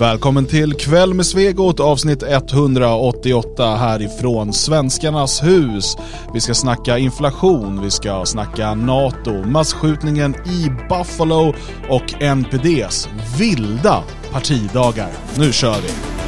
Välkommen till Kväll med Svegot avsnitt 188 härifrån Svenskarnas hus. Vi ska snacka inflation, vi ska snacka NATO, massskjutningen i Buffalo och NPDs vilda partidagar. Nu kör vi!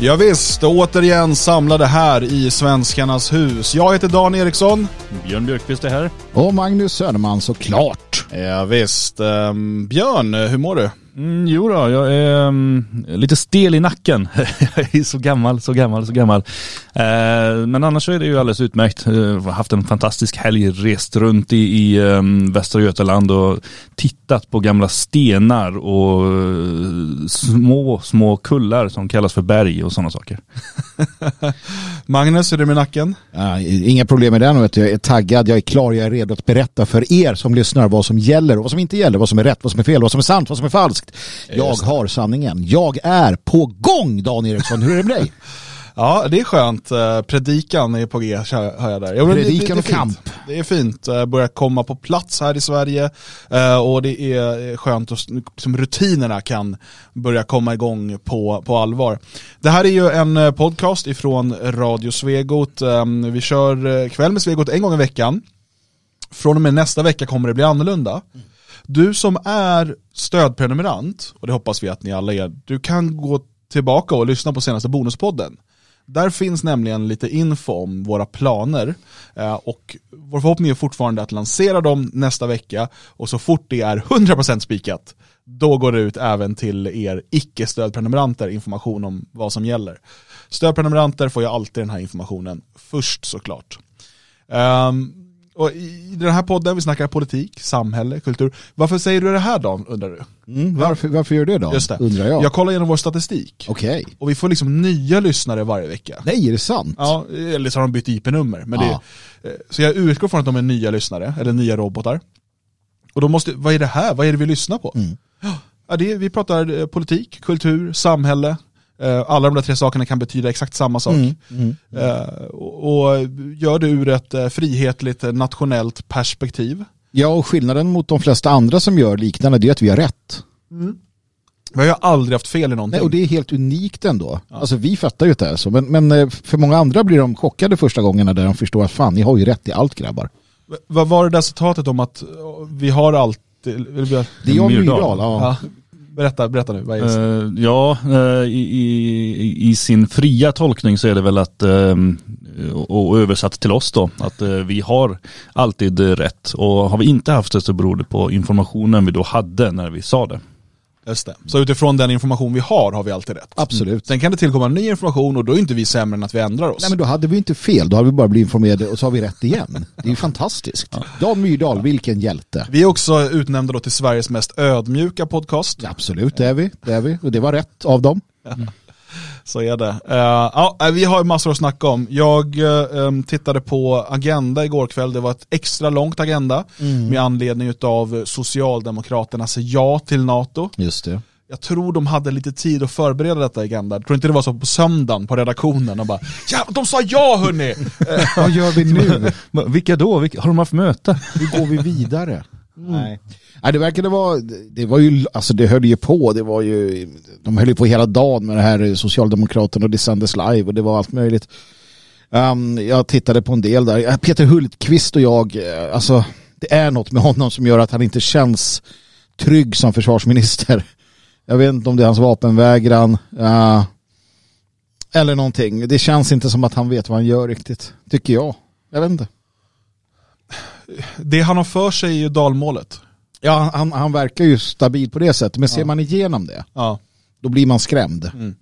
Ja, visst, återigen samlade här i Svenskarnas hus. Jag heter Dan Eriksson. Björn Björkqvist är här. Och Magnus Söderman såklart. Ja, visst. Um, Björn, hur mår du? Mm, jo då, jag är um, lite stel i nacken. jag är så gammal, så gammal, så gammal. Uh, men annars så är det ju alldeles utmärkt. Uh, haft en fantastisk helg, rest runt i, i um, Västra Götaland och tittat på gamla stenar och uh, små, små kullar som kallas för berg och sådana saker. Magnus, hur är det med nacken? Ja, inga problem med den. Jag är taggad, jag är klar, jag är redo att berätta för er som lyssnar vad som gäller och vad som inte gäller, vad som är rätt, vad som är fel, vad som är sant, vad som är falskt. Jag har sanningen. Jag är på gång, Dan Eriksson. Hur är det med dig? Ja, det är skönt. Eh, predikan är på G, hör jag där. Ja, Predikan det, det, det och kamp. Det är fint. Eh, börja komma på plats här i Sverige eh, och det är skönt att liksom, rutinerna kan börja komma igång på, på allvar. Det här är ju en podcast ifrån Radio Svegot. Vi kör kväll med Svegot en gång i veckan. Från och med nästa vecka kommer det bli annorlunda. Du som är stödprenumerant, och det hoppas vi att ni alla är, du kan gå tillbaka och lyssna på senaste bonuspodden. Där finns nämligen lite info om våra planer eh, och vår förhoppning är fortfarande att lansera dem nästa vecka och så fort det är 100% spikat då går det ut även till er icke-stödprenumeranter information om vad som gäller. Stödprenumeranter får ju alltid den här informationen först såklart. Um, och I den här podden vi snackar politik, samhälle, kultur. Varför säger du det här då, undrar du? Mm, varför, varför gör du det då? Just det. Undrar jag. Jag kollar igenom vår statistik. Okej. Okay. Och vi får liksom nya lyssnare varje vecka. Nej, är det sant? Ja, eller så har de bytt IP-nummer. Men ah. det, eh, så jag utgår från att de är nya lyssnare, eller nya robotar. Och då måste, vad är det här? Vad är det vi lyssnar på? Mm. Ja, det, vi pratar eh, politik, kultur, samhälle, alla de där tre sakerna kan betyda exakt samma sak. Mm, mm, mm. Och gör det ur ett eh, frihetligt nationellt perspektiv. Ja, och skillnaden mot de flesta andra som gör liknande är att vi har rätt. Mm. Vi har ju aldrig haft fel i någonting. Nej, och det är helt unikt ändå. Ja. Alltså vi fattar ju att det är så. Men, men för många andra blir de chockade första gångerna där de förstår att fan, ni har ju rätt i allt grabbar. Vad var det där citatet om att vi har alltid... Det är Jan Myrdal. Ja. Berätta, berätta nu. Vad är uh, ja, uh, i, i, i, sin fria tolkning så är det väl att, uh, och översatt till oss då, att eh, vi har alltid rätt. Och har vi inte haft det så beror det på informationen vi då hade när vi sa det. Just det. Så utifrån den information vi har har vi alltid rätt. Absolut. Mm. Sen kan det tillkomma ny information och då är inte vi sämre än att vi ändrar oss. Nej men då hade vi inte fel, då hade vi bara blivit informerade och så har vi rätt igen. Det är ju fantastiskt. Ja. Dan Myrdal, vilken hjälte. Vi är också utnämnda då till Sveriges mest ödmjuka podcast. Ja, absolut, det är vi. Det är vi. Och det var rätt av dem. Mm. Så är det. Uh, ja, vi har massor att snacka om. Jag uh, tittade på Agenda igår kväll. Det var ett extra långt Agenda mm. med anledning av Socialdemokraternas ja till NATO. Just det. Jag tror de hade lite tid att förbereda detta Agenda. Jag tror inte det var så på söndagen på redaktionen och bara Ja, de sa ja hörni! Vad gör vi nu? Vilka då? Vilka, har de haft möte? Hur går vi vidare? Mm. Nej. Nej, det verkade vara, det var ju, alltså det höll ju på, det var ju, de höll ju på hela dagen med det här Socialdemokraterna och det sändes live och det var allt möjligt. Um, jag tittade på en del där, eh, Peter Hultqvist och jag, eh, alltså det är något med honom som gör att han inte känns trygg som försvarsminister. Jag vet inte om det är hans vapenvägran uh, eller någonting. Det känns inte som att han vet vad han gör riktigt, tycker jag. Jag vet inte. Det han har för sig är ju dalmålet. Ja, han, han verkar ju stabil på det sättet. Men ser man igenom det, ja. då blir man skrämd. Mm.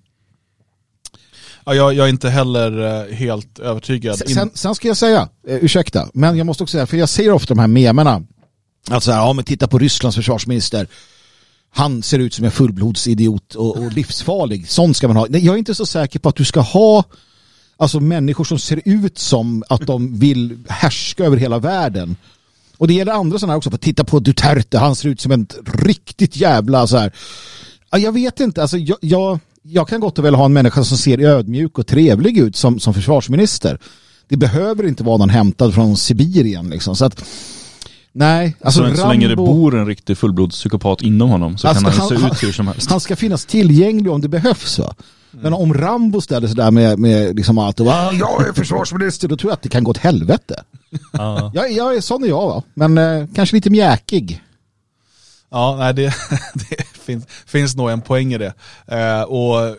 Ja, jag, jag, är inte heller eh, helt övertygad. Sen, sen ska jag säga, eh, ursäkta, men jag måste också säga, för jag ser ofta de här memerna. Alltså, ja men titta på Rysslands försvarsminister. Han ser ut som en fullblodsidiot och, och livsfarlig. Sånt ska man ha. Jag är inte så säker på att du ska ha alltså människor som ser ut som att de vill härska över hela världen Och det gäller andra sådana här också. För titta på Duterte, han ser ut som en riktigt jävla så här. Ja, jag vet inte, alltså jag, jag, jag kan gott och väl ha en människa som ser ödmjuk och trevlig ut som, som försvarsminister. Det behöver inte vara någon hämtad från Sibirien liksom. Så att, nej. Alltså så, så länge det bor en riktig fullblodspsykopat inom honom så Alltså, kan han, han- se ut hur som helst. Han ska finnas tillgänglig om det behövs va. Men om Rambo ställer sig där med, med liksom allt och bara, "Ah, jag är försvarsminister, då tror jag att det kan gå åt helvete. Ja. Jag, jag är sån är jag va, men eh, kanske lite mjäkig. Ja, nej, det, det finns, finns nog en poäng i det. Eh, och eh,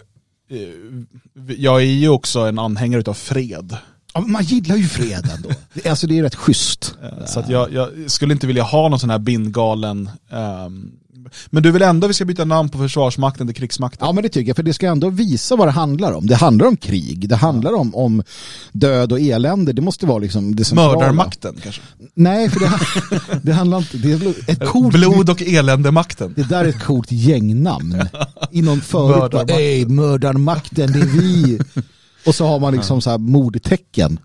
jag är ju också en anhängare av fred. Ja, man gillar ju fred ändå. Alltså det är rätt schysst. Eh, Så att jag, jag skulle inte vilja ha någon sån här bindgalen ehm, men du vill ändå att vi ska byta namn på Försvarsmakten till Krigsmakten? Ja men det tycker jag, för det ska ändå visa vad det handlar om. Det handlar om krig, det handlar om, om död och elände. Det måste vara liksom det centrala. Mördarmakten kanske? Nej, för det, det handlar inte... Det är ett coolt, Blod och eländemakten? Det där är ett coolt gängnamn. I någon förut Mördarmakten. ey mördarmakten, det är vi. Och så har man liksom så här mordtecken.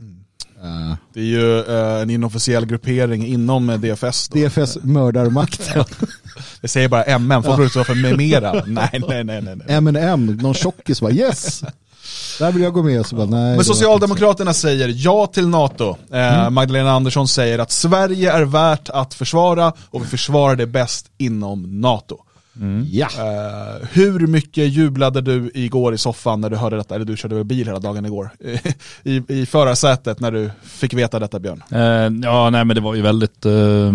Uh, Det är ju eh, en inofficiell gruppering inom eh, DFS. Då. DFS mördarmakten. Jag säger bara MM, folk tror det står för med mera. nej, nej, nej, nej. nej. M&M, någon tjockis bara yes. Där vill jag gå med. Så bara, nej, det Men Socialdemokraterna säger ja till NATO. Eh, Magdalena Andersson säger att Sverige är värt att försvara och vi försvarar det bäst inom NATO. Ja. Eh, hur mycket jublade du igår i soffan när du hörde detta, eller du körde väl bil hela dagen igår, i, i förarsätet när du fick veta detta Björn? Eh, ja, nej men det var ju väldigt, eh,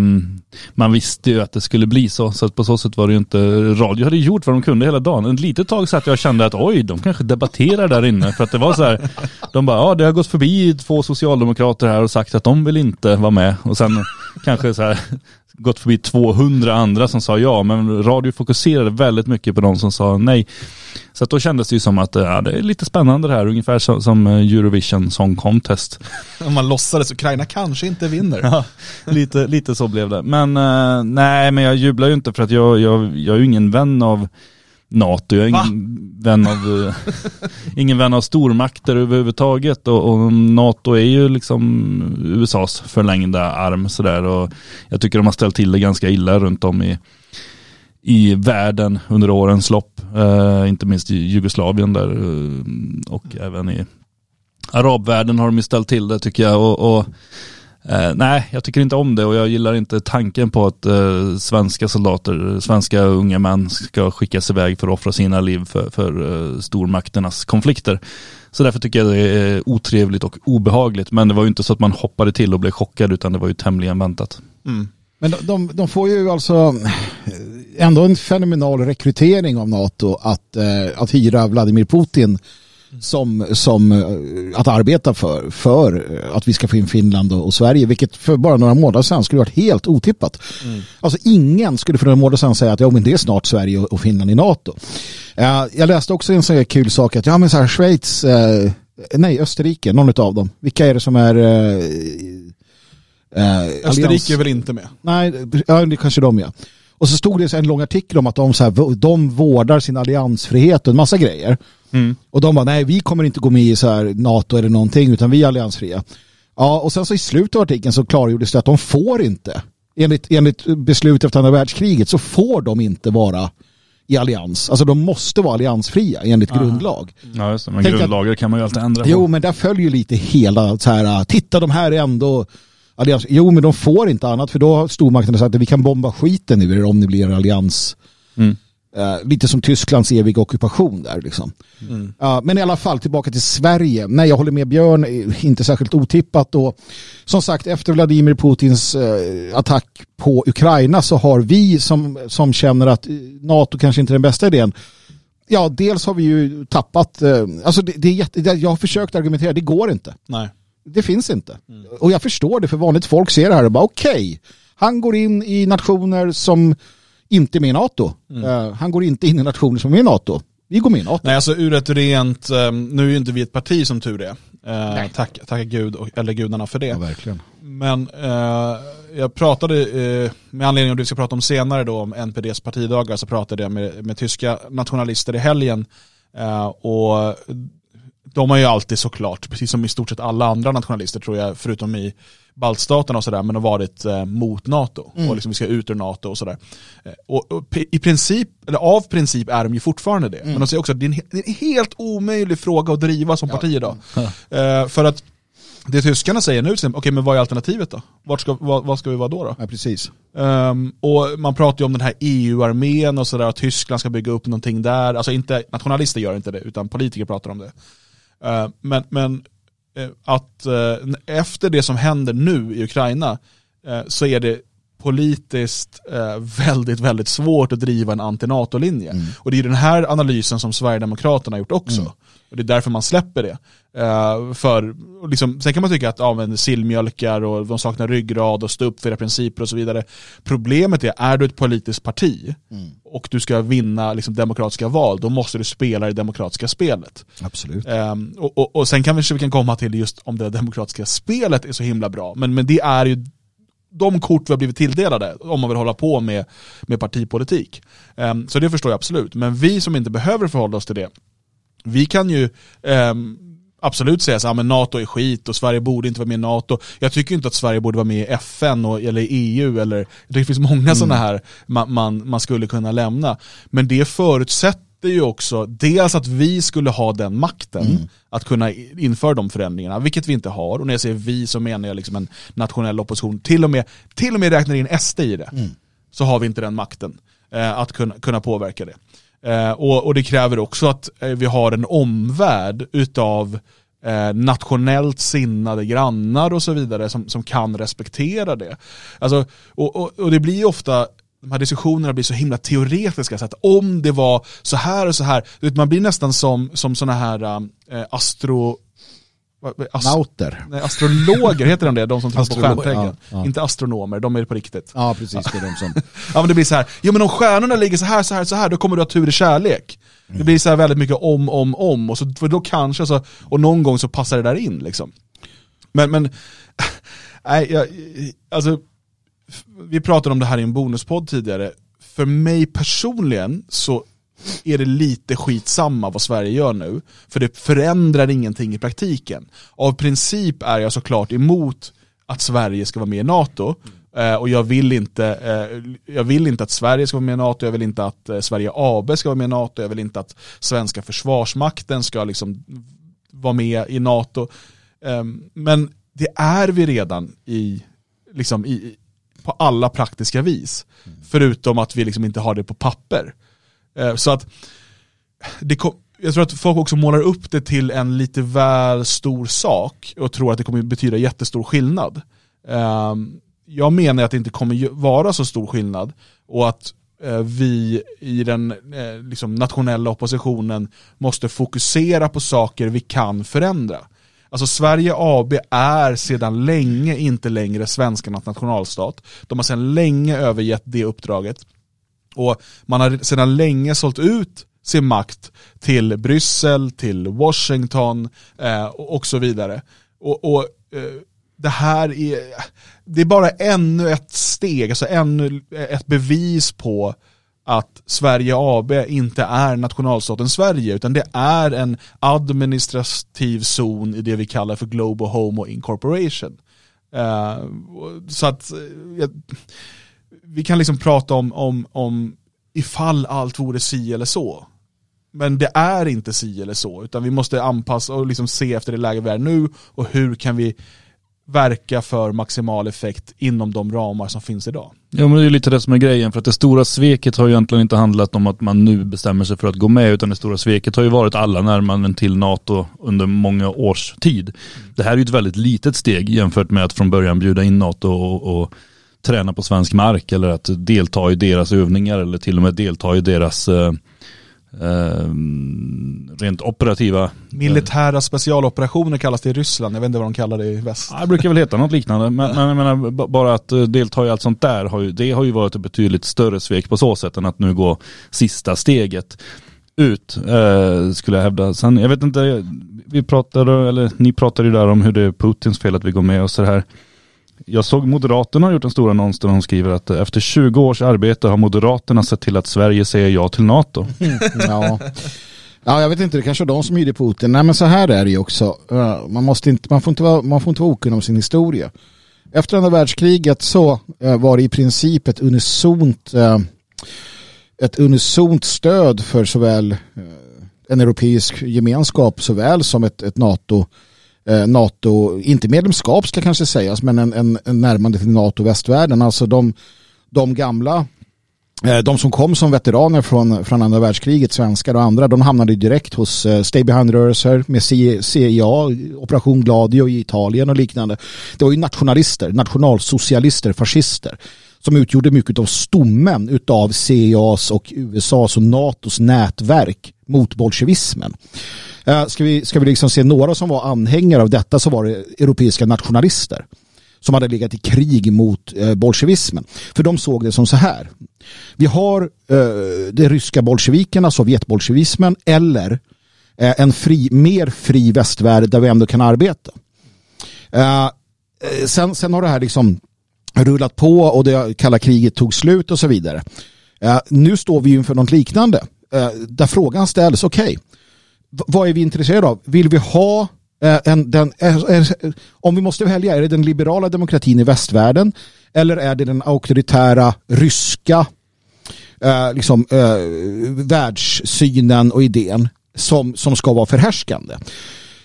man visste ju att det skulle bli så, så på så sätt var det ju inte, radio hade gjort vad de kunde hela dagen. En litet tag satt jag och kände att oj, de kanske debatterar där inne, för att det var så här, de bara, ja det har gått förbi två socialdemokrater här och sagt att de vill inte vara med, och sen kanske så här, gått förbi 200 andra som sa ja, men radio fokuserade väldigt mycket på de som sa nej. Så att då kändes det ju som att ja, det är lite spännande det här, ungefär som, som Eurovision Song Contest. Om man låtsades Ukraina kanske inte vinner. Ja, lite, lite så blev det. Men eh, nej, men jag jublar ju inte för att jag, jag, jag är ju ingen vän av NATO. Jag är ingen vän av, eh, ingen vän av stormakter överhuvudtaget. Och, och NATO är ju liksom USAs förlängda arm sådär. Och jag tycker de har ställt till det ganska illa runt om i, i världen under årens lopp. Eh, inte minst i Jugoslavien där eh, och även i arabvärlden har de ju ställt till det tycker jag. Och, och eh, nej, jag tycker inte om det och jag gillar inte tanken på att eh, svenska soldater, svenska unga män ska skickas iväg för att offra sina liv för, för eh, stormakternas konflikter. Så därför tycker jag det är otrevligt och obehagligt. Men det var ju inte så att man hoppade till och blev chockad utan det var ju tämligen väntat. Mm. Men de, de, de får ju alltså ändå en fenomenal rekrytering av NATO att, eh, att hyra Vladimir Putin som, som eh, att arbeta för, för eh, att vi ska få in Finland och, och Sverige, vilket för bara några månader sedan skulle varit helt otippat. Alltså ingen skulle för några månader sedan säga att ja, men det är snart Sverige och, och Finland i NATO. Eh, jag läste också en sån här kul sak att ja, men så här, Schweiz, nej Österrike, någon av dem, vilka är det som är allians- Österrike är väl inte med? Nej, ja, det kanske de ja. Och så stod det en lång artikel om att de, så här, de vårdar sin alliansfrihet och en massa grejer. Och de bara, nej vi kommer inte gå med i så här NATO eller någonting utan vi är alliansfria. Ja, och sen så i slutet av artikeln så klargjordes det att de får inte, enligt, enligt beslut efter andra världskriget så får de inte vara i allians. Alltså de måste vara alliansfria enligt grundlag. Ja, just det. Men Tänk att- grundlagar kan man ju alltid ändra på. Jo, men där följer lite hela så här, titta de här är ändå allians. Jo, men de får inte annat för då har stormakterna sagt att vi kan bomba skiten ur er om ni blir allians. Mm. Eh, lite som Tysklands eviga ockupation där liksom. Ja, men i alla fall tillbaka till Sverige. Nej, jag håller med Björn, eh, inte särskilt otippat. Och som sagt, efter Vladimir Putins eh, attack på Ukraina så har vi som, som känner att NATO kanske inte är den bästa idén. Ja, dels har vi ju tappat, alltså det, det är jätte, jag har försökt argumentera, det går inte. Nej. Det finns inte. Och jag förstår det, för vanligt folk ser det här och bara okej, han går in i nationer som inte är med i NATO. Eh, han går inte in i nationer som är med i NATO. Vi går med i NATO. Nej, alltså ur ett rent, ehm, nu är ju inte vi ett parti som tur är. Eh, tack, tacka gud, och- eller gudarna för det. verkligen. Men eh, jag pratade, eh, med anledning av det vi ska prata om senare då, om NPDs partidagar, så pratade jag med, med tyska nationalister i helgen. Och de har ju alltid såklart, precis som i stort sett alla andra nationalister tror jag, förutom i baltstaterna och sådär, men har varit eh, mot NATO. Mm. Och liksom vi ska ut ur NATO och sådär. Eh, och, och i princip, eller av princip är de ju fortfarande det. Men de säger också att det är, en, det är en helt omöjlig fråga att driva som parti idag. Eh, för att det tyskarna säger nu, okej men vad är alternativet då? Vart ska, vad, vad ska vi vara då? då? Ja, precis. Ehm, och man pratar ju om den här EU-armén och sådär, att Tyskland ska bygga upp någonting där. Alltså inte, nationalister gör inte det, utan politiker pratar om det. Ehm, men men eh, att eh, efter det som händer nu i Ukraina eh, så är det politiskt eh, väldigt, väldigt svårt att driva en anti-NATO-linje. Och det är den här analysen som Sverigedemokraterna har gjort också. Och det är därför man släpper det. Eh, för, liksom, sen kan man tycka att ja, men sillmjölkar och de saknar ryggrad och stå upp för era principer och så vidare. Problemet är, är du ett politiskt parti och du ska vinna liksom, demokratiska val, då måste du spela det demokratiska spelet. Absolut. Ehm, och, och, och sen kan vi, vi kan komma till just om det demokratiska spelet är så himla bra. Men, men det är ju de kort vi har blivit tilldelade om man vill hålla på med, med partipolitik. Ehm, så det förstår jag absolut. Men vi som inte behöver förhålla oss till det, vi kan ju ehm, absolut säga så här, men NATO är skit och Sverige borde inte vara med i NATO. Jag tycker inte att Sverige borde vara med i FN och, eller EU eller jag det finns många sådana här man, man, man skulle kunna lämna. Men det förutsätter ju också dels att vi skulle ha den makten att kunna införa de förändringarna, vilket vi inte har. Och när jag säger vi så menar jag liksom en nationell opposition, till och med, till och med räknar in SD i det, så har vi inte den makten eh, att kunna, kunna påverka det. Eh, och, och det kräver också att eh, vi har en omvärld utav eh, nationellt sinnade grannar och så vidare som, som kan respektera det. Alltså, och, och, och det blir ju ofta, de här diskussionerna blir så himla teoretiska, så att om det var så här och så här, man blir nästan som, som sådana här äh, astro vad- vad- ast- Nauter. Nej, astrologer heter de det, de som tror på stjärntecken. ja, ja. Inte astronomer, de är det på riktigt. Ja, precis. Det är de som... Ja men det blir så här, ja men om stjärnorna ligger så här, så här, så här, då kommer du ha tur i kärlek. Det blir så här väldigt mycket om, om, om, och så, för då kanske så, och någon gång så passar det där in liksom. Men, men, nej, jag, alltså, vi pratade om det här i en bonuspodd tidigare. För mig personligen så är det lite skitsamma vad Sverige gör nu, för det förändrar ingenting i praktiken. Av princip är jag såklart emot att Sverige ska vara med i NATO, eh, och jag vill, inte, eh, jag vill inte att Sverige ska vara med i NATO, jag vill inte att eh, Sverige AB ska vara med i NATO, jag vill inte att svenska försvarsmakten ska liksom vara med i NATO. Ehm, men det är vi redan i, liksom i, på alla praktiska vis. Förutom att vi liksom inte har det på papper. Eh, så att det kom, jag tror att folk också målar upp det till en lite väl stor sak och tror att det kommer betyda jättestor skillnad. Ehm, jag menar att det inte kommer vara så stor skillnad och att eh, vi i den eh, liksom nationella oppositionen måste fokusera på saker vi kan förändra. Alltså Sverige AB är sedan länge inte längre svenskarnas nationalstat. De har sedan länge övergett det uppdraget. Och man har sedan länge sålt ut sin makt till Bryssel, till Washington eh, och så vidare. Och, och eh, det här är, det är bara ännu ett steg, alltså ännu ett bevis på att Sverige AB inte är nationalstaten Sverige utan det är en administrativ zon i det vi kallar för Global Homo Incorporation. Eh, så att eh, vi kan liksom prata om, om, om ifall allt vore si eller så. Men det är inte si eller så, utan vi måste anpassa och liksom se efter det läge vi är nu och hur kan vi verka för maximal effekt inom de ramar som finns idag. Ja men det är ju lite det som är grejen för att det stora sveket har ju egentligen inte handlat om att man nu bestämmer sig för att gå med utan det stora sveket har ju varit alla närmanden till NATO under många års tid. Det här är ju ett väldigt litet steg jämfört med att från början bjuda in NATO och, och träna på svensk mark eller att delta i deras övningar eller till och med delta i deras eh, eh, rent operativa Militära specialoperationer kallas det i Ryssland, jag vet inte vad de kallar det i väst. Ja, det brukar väl heta något liknande. Men, men jag menar, bara att eh, delta i allt sånt där, har ju, det har ju varit ett betydligt större svek på så sätt än att nu gå sista steget ut, eh, skulle jag hävda. Sen, jag vet inte, vi pratade, eller ni pratade ju där om hur det är Putins fel att vi går med och så här. Jag såg Moderaterna har gjort en stor annons där de skriver att eh, efter 20 års arbete har Moderaterna sett till att Sverige säger ja till NATO. Ja. Ja, jag vet inte, det kanske är de som hyrde Putin. Nej, men så här är det ju också. Man, måste inte, man, får inte vara, man får inte vara okunnig om sin historia. Efter andra världskriget så eh, var det i princip ett unisont, eh, ett unisont stöd för såväl en europeisk gemenskap såväl som ett, ett NATO Eh, NATO, inte medlemskap ska kanske sägas, men en, en, en närmande till NATO västvärlden. Alltså de, de gamla eh, de som kom som veteraner från, från andra världskriget, svenskar och andra, de hamnade direkt hos eh, Stay Behind-rörelser med CIA, Operation Gladio i Italien och liknande. Det var ju nationalister, nationalsocialister, fascister som utgjorde mycket av stommen av CIAs och USAs och NATOs nätverk mot bolsjevismen. Eh, ska vi, ska vi liksom se några som var anhängare av detta så var det europeiska nationalister som hade legat i krig mot eh, bolsjevismen. För de såg det som så här. Vi har eh, de ryska bolsjevikerna, sovjetbolsjevismen eller eh, en fri, mer fri västvärld där vi ändå kan arbeta. Eh, eh sen, sen har det här liksom rullat på och det kalla kriget tog slut och så vidare. Eh, nu står vi inför något liknande eh, där frågan ställs, okej, okay, vad är vi intresserade av? Vill vi ha eh, en, den, eh, om vi måste välja, är det den liberala demokratin i västvärlden eller är det den auktoritära ryska eh, liksom, eh, världssynen och idén som, som ska vara förhärskande?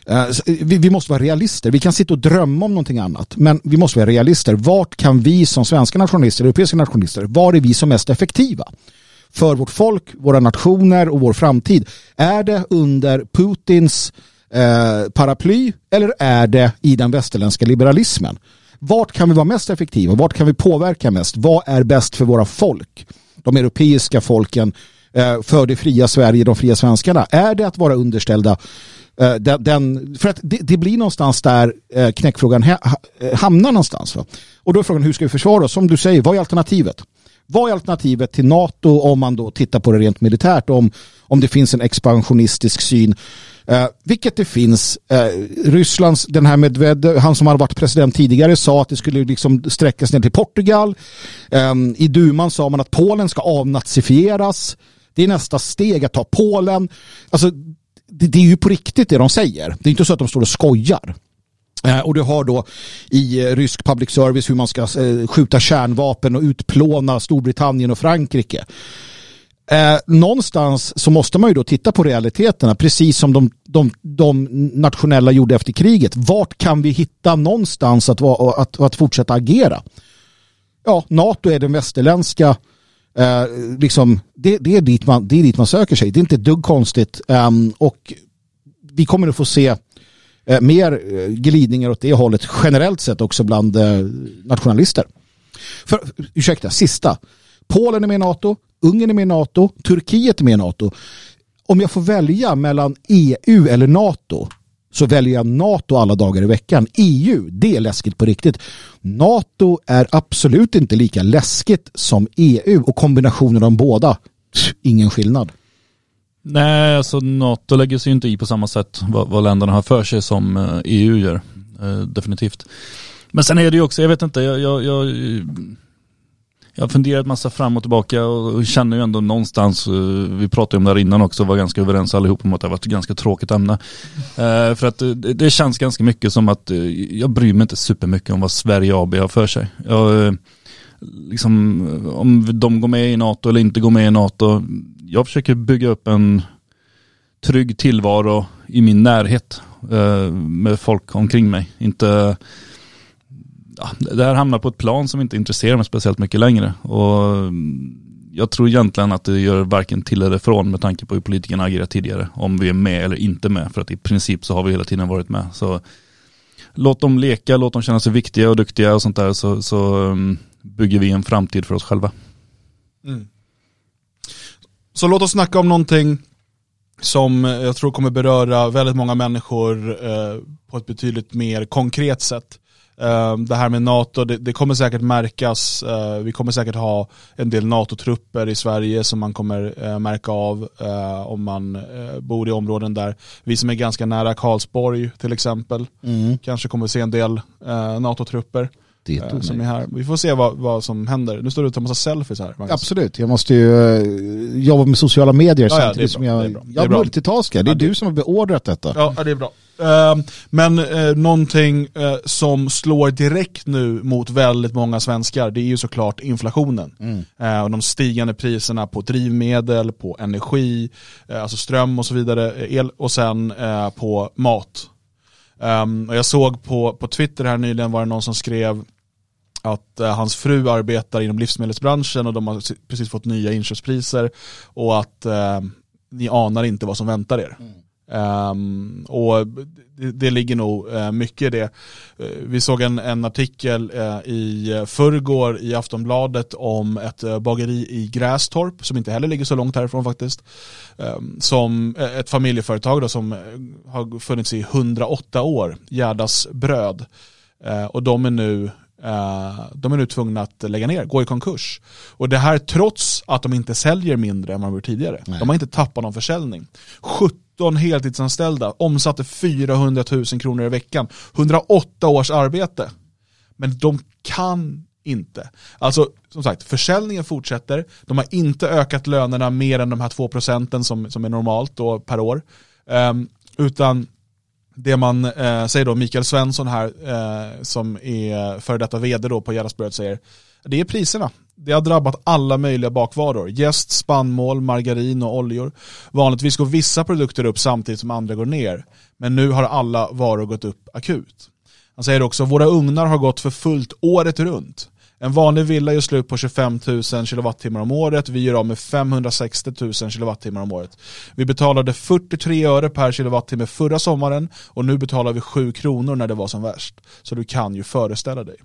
Eh, vi, vi, måste vara realister. Vi kan sitta och drömma om någonting annat, men vi måste vara realister. Vart kan vi som svenska nationalister, europeiska nationalister, var är vi som mest effektiva? För vårt folk, våra nationer och vår framtid. Är det under Putins eh, paraply eller är det i den västerländska liberalismen? Vart kan vi vara mest effektiva? Vart kan vi påverka mest? Vad är bäst för våra folk? De europeiska folken eh, för det fria Sverige, de fria svenskarna. Är det att vara underställda eh, den, för att det, det, blir någonstans där eh, knäckfrågan eh, hamnar någonstans. Va? Och då är frågan hur ska vi försvara oss? Som du säger, vad är alternativet? Vad är alternativet till NATO om man då tittar på det rent militärt? Om, om det finns en expansionistisk syn Eh, vilket det finns. Eh, Rysslands, den här Medvedev, han som har varit president tidigare sa att det skulle liksom sträckas ner till Portugal. Eh, I duman sa man att Polen ska avnazifieras. Det är nästa steg att ta Polen. Alltså, det, det är ju på riktigt det de säger. Det är inte så att de står och skojar. Eh, och du har då i eh, rysk public service hur man ska eh, skjuta kärnvapen och utplåna Storbritannien och Frankrike. Eh, någonstans så måste man ju då titta på realiteterna, precis som de, de, de nationella gjorde efter kriget. Vart kan vi hitta någonstans att, att, att fortsätta agera? Ja, NATO är den västerländska, eh, liksom, det, det, är dit man, det är dit man söker sig. Det är inte ett dugg konstigt. Eh, och vi kommer att få se eh, mer eh, glidningar åt det hållet generellt sett också bland eh, nationalister. För, ursäkta, sista. Polen är med i NATO, Ungern är med i NATO, Turkiet är med i NATO. Om jag får välja mellan EU eller NATO så väljer jag NATO alla dagar i veckan. EU, det är läskigt på riktigt. NATO är absolut inte lika läskigt som EU och kombinationen av båda, ingen skillnad. Nej, alltså NATO lägger sig inte i på samma sätt vad, vad länderna har för sig som eh, EU gör. Eh, definitivt. Men sen är det ju också, jag vet inte, jag, jag, jag jag har funderat massa fram och tillbaka och känner ju ändå någonstans, eh, vi pratade om det här innan också, var ganska överens allihop om att det har varit ett ganska tråkigt ämne. Eh, för att det, det, känns ganska mycket som att eh, jag bryr mig inte supermycket om vad Sverige AB har för sig. Jag, liksom, om de går med i NATO eller inte går med i NATO, jag försöker bygga upp en trygg tillvaro i min närhet eh, med folk omkring mig. Inte ja, det här hamnar på ett plan som inte intresserar mig speciellt mycket längre. Och mm, jag tror egentligen att det gör varken till eller från med tanke på hur politikerna agerar tidigare. Om vi är med eller inte med. För att i princip så har vi hela tiden varit med. Så låt dem leka, låt dem känna sig viktiga och duktiga och sånt där. Så, så mm, bygger vi en framtid för oss själva. Mm. Så låt oss snacka om någonting som jag tror kommer beröra väldigt många människor eh, på ett betydligt mer konkret sätt. Ehm, det här med NATO, det, det kommer säkert märkas. Eh, vi kommer säkert ha en del NATO-trupper i Sverige som man kommer eh, märka av eh, om man bor i områden där vi som är ganska nära Karlsborg till exempel, mm. kanske kommer se en del NATO-trupper. Det är eh, som är här. Vi får se vad, vad som händer. Nu står du och tar massa selfies här. Magnus. Absolut, jag måste ju eh, jobba med sociala medier Ja, ja, samtidigt det är som bra, jag... det är bra. Det är Jag bra. multitaskar, det är Ja, det- du som har beordrat detta. Ja, ja, det är bra. Ehm, men eh, någonting eh, som slår direkt nu mot väldigt många svenskar, det är ju såklart inflationen. Mm. Och de stigande priserna på drivmedel, på energi, alltså ström och så vidare, el och sen på mat. Um, och jag såg på, på Twitter här nyligen var det någon som skrev att eh, hans fru arbetar inom livsmedelsbranschen och de har precis fått nya inköpspriser och att eh, ni anar inte vad som väntar er. Mm. Um, och det, det ligger nog uh, mycket i det. Uh, vi såg en, en artikel uh, i förrgår i Aftonbladet om ett bageri i Grästorp, som inte heller ligger så långt härifrån faktiskt. um, som ett familjeföretag då, som har funnits i 108 år, Gärdas bröd. Och de är nu de är nu tvungna att lägga ner, gå i konkurs. Och det här trots att de inte säljer mindre än vad de gjort tidigare. Nej. De har inte tappat någon försäljning. 17 heltidsanställda omsatte 400 000 kronor i veckan. 108 års arbete. Men de kan inte. Alltså som sagt, försäljningen fortsätter. De har inte ökat lönerna mer än de här 2 procenten som, som är normalt då per år. Ehm, utan det man eh, säger då, Mikael Svensson här, eh, som är före detta vd då på Gerhardsbröd säger, det är priserna. Det har drabbat alla möjliga bakvaror. Jäst, spannmål, margarin och oljor. Vanligtvis går vissa produkter upp samtidigt som andra går ner. Men nu har alla varor gått upp akut. Han säger också, våra ugnar har gått för fullt året runt. En vanlig villa gör slut på 25 000 kilowattimmar om året. Vi gör av med 560 000 kilowattimmar om året. Vi betalade 43 öre per kilowattimme förra sommaren och nu betalar vi 7 kronor när det var som värst. Så du kan ju föreställa dig.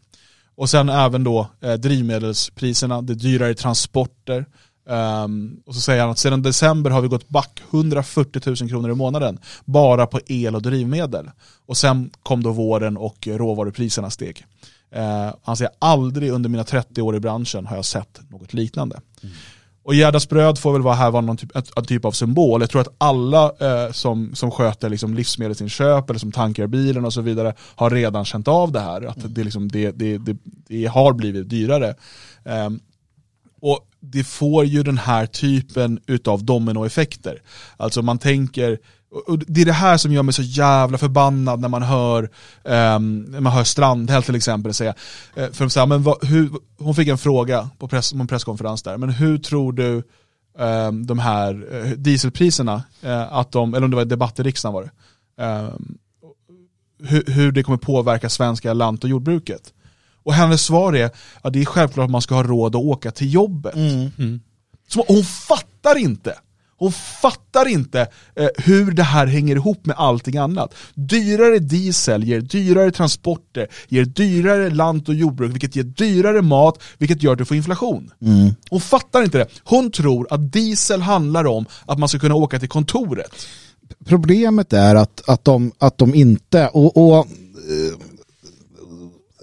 Och sen även då eh, drivmedelspriserna, det är dyrare transporter. Um, och så säger han att sedan december har vi gått back 140 000 kronor i månaden bara på el och drivmedel. Och sen kom då våren och råvarupriserna steg. Eh, han säger aldrig under mina 30 år i branschen har jag sett något liknande. Och Gerdas bröd får väl vara här vara någon typ, ett, en typ av symbol. Jag tror att alla eh, som, som sköter liksom livsmedelsinköp eller som tankar bilen och så vidare har redan känt av det här. Att det, liksom, det, det, det, det har blivit dyrare. Eh, och det får ju den här typen utav dominoeffekter. Alltså man tänker, och det är det här som gör mig så jävla förbannad när man hör, um, när man hör Strandhäll till exempel säga, eh, för de säger, men vad, hur, hon fick en fråga på, press, på en presskonferens där, men hur tror du ehm, de här eh, dieselpriserna, eh, att de, eller om det var debatt i riksdagen var det, ehm, hur, hur det kommer påverka svenska lant och jordbruket. Och hennes svar är att det är självklart att man ska ha råd att åka till jobbet. Så hon fattar inte. Hon fattar inte eh, hur det här hänger ihop med allting annat. Dyrare diesel ger dyrare transporter, ger dyrare lant och jordbruk, vilket ger dyrare mat, vilket gör att du får inflation. Hon fattar inte det. Hon tror att diesel handlar om att man ska kunna åka till kontoret. Problemet är att, att, de, att de inte, och, och eh,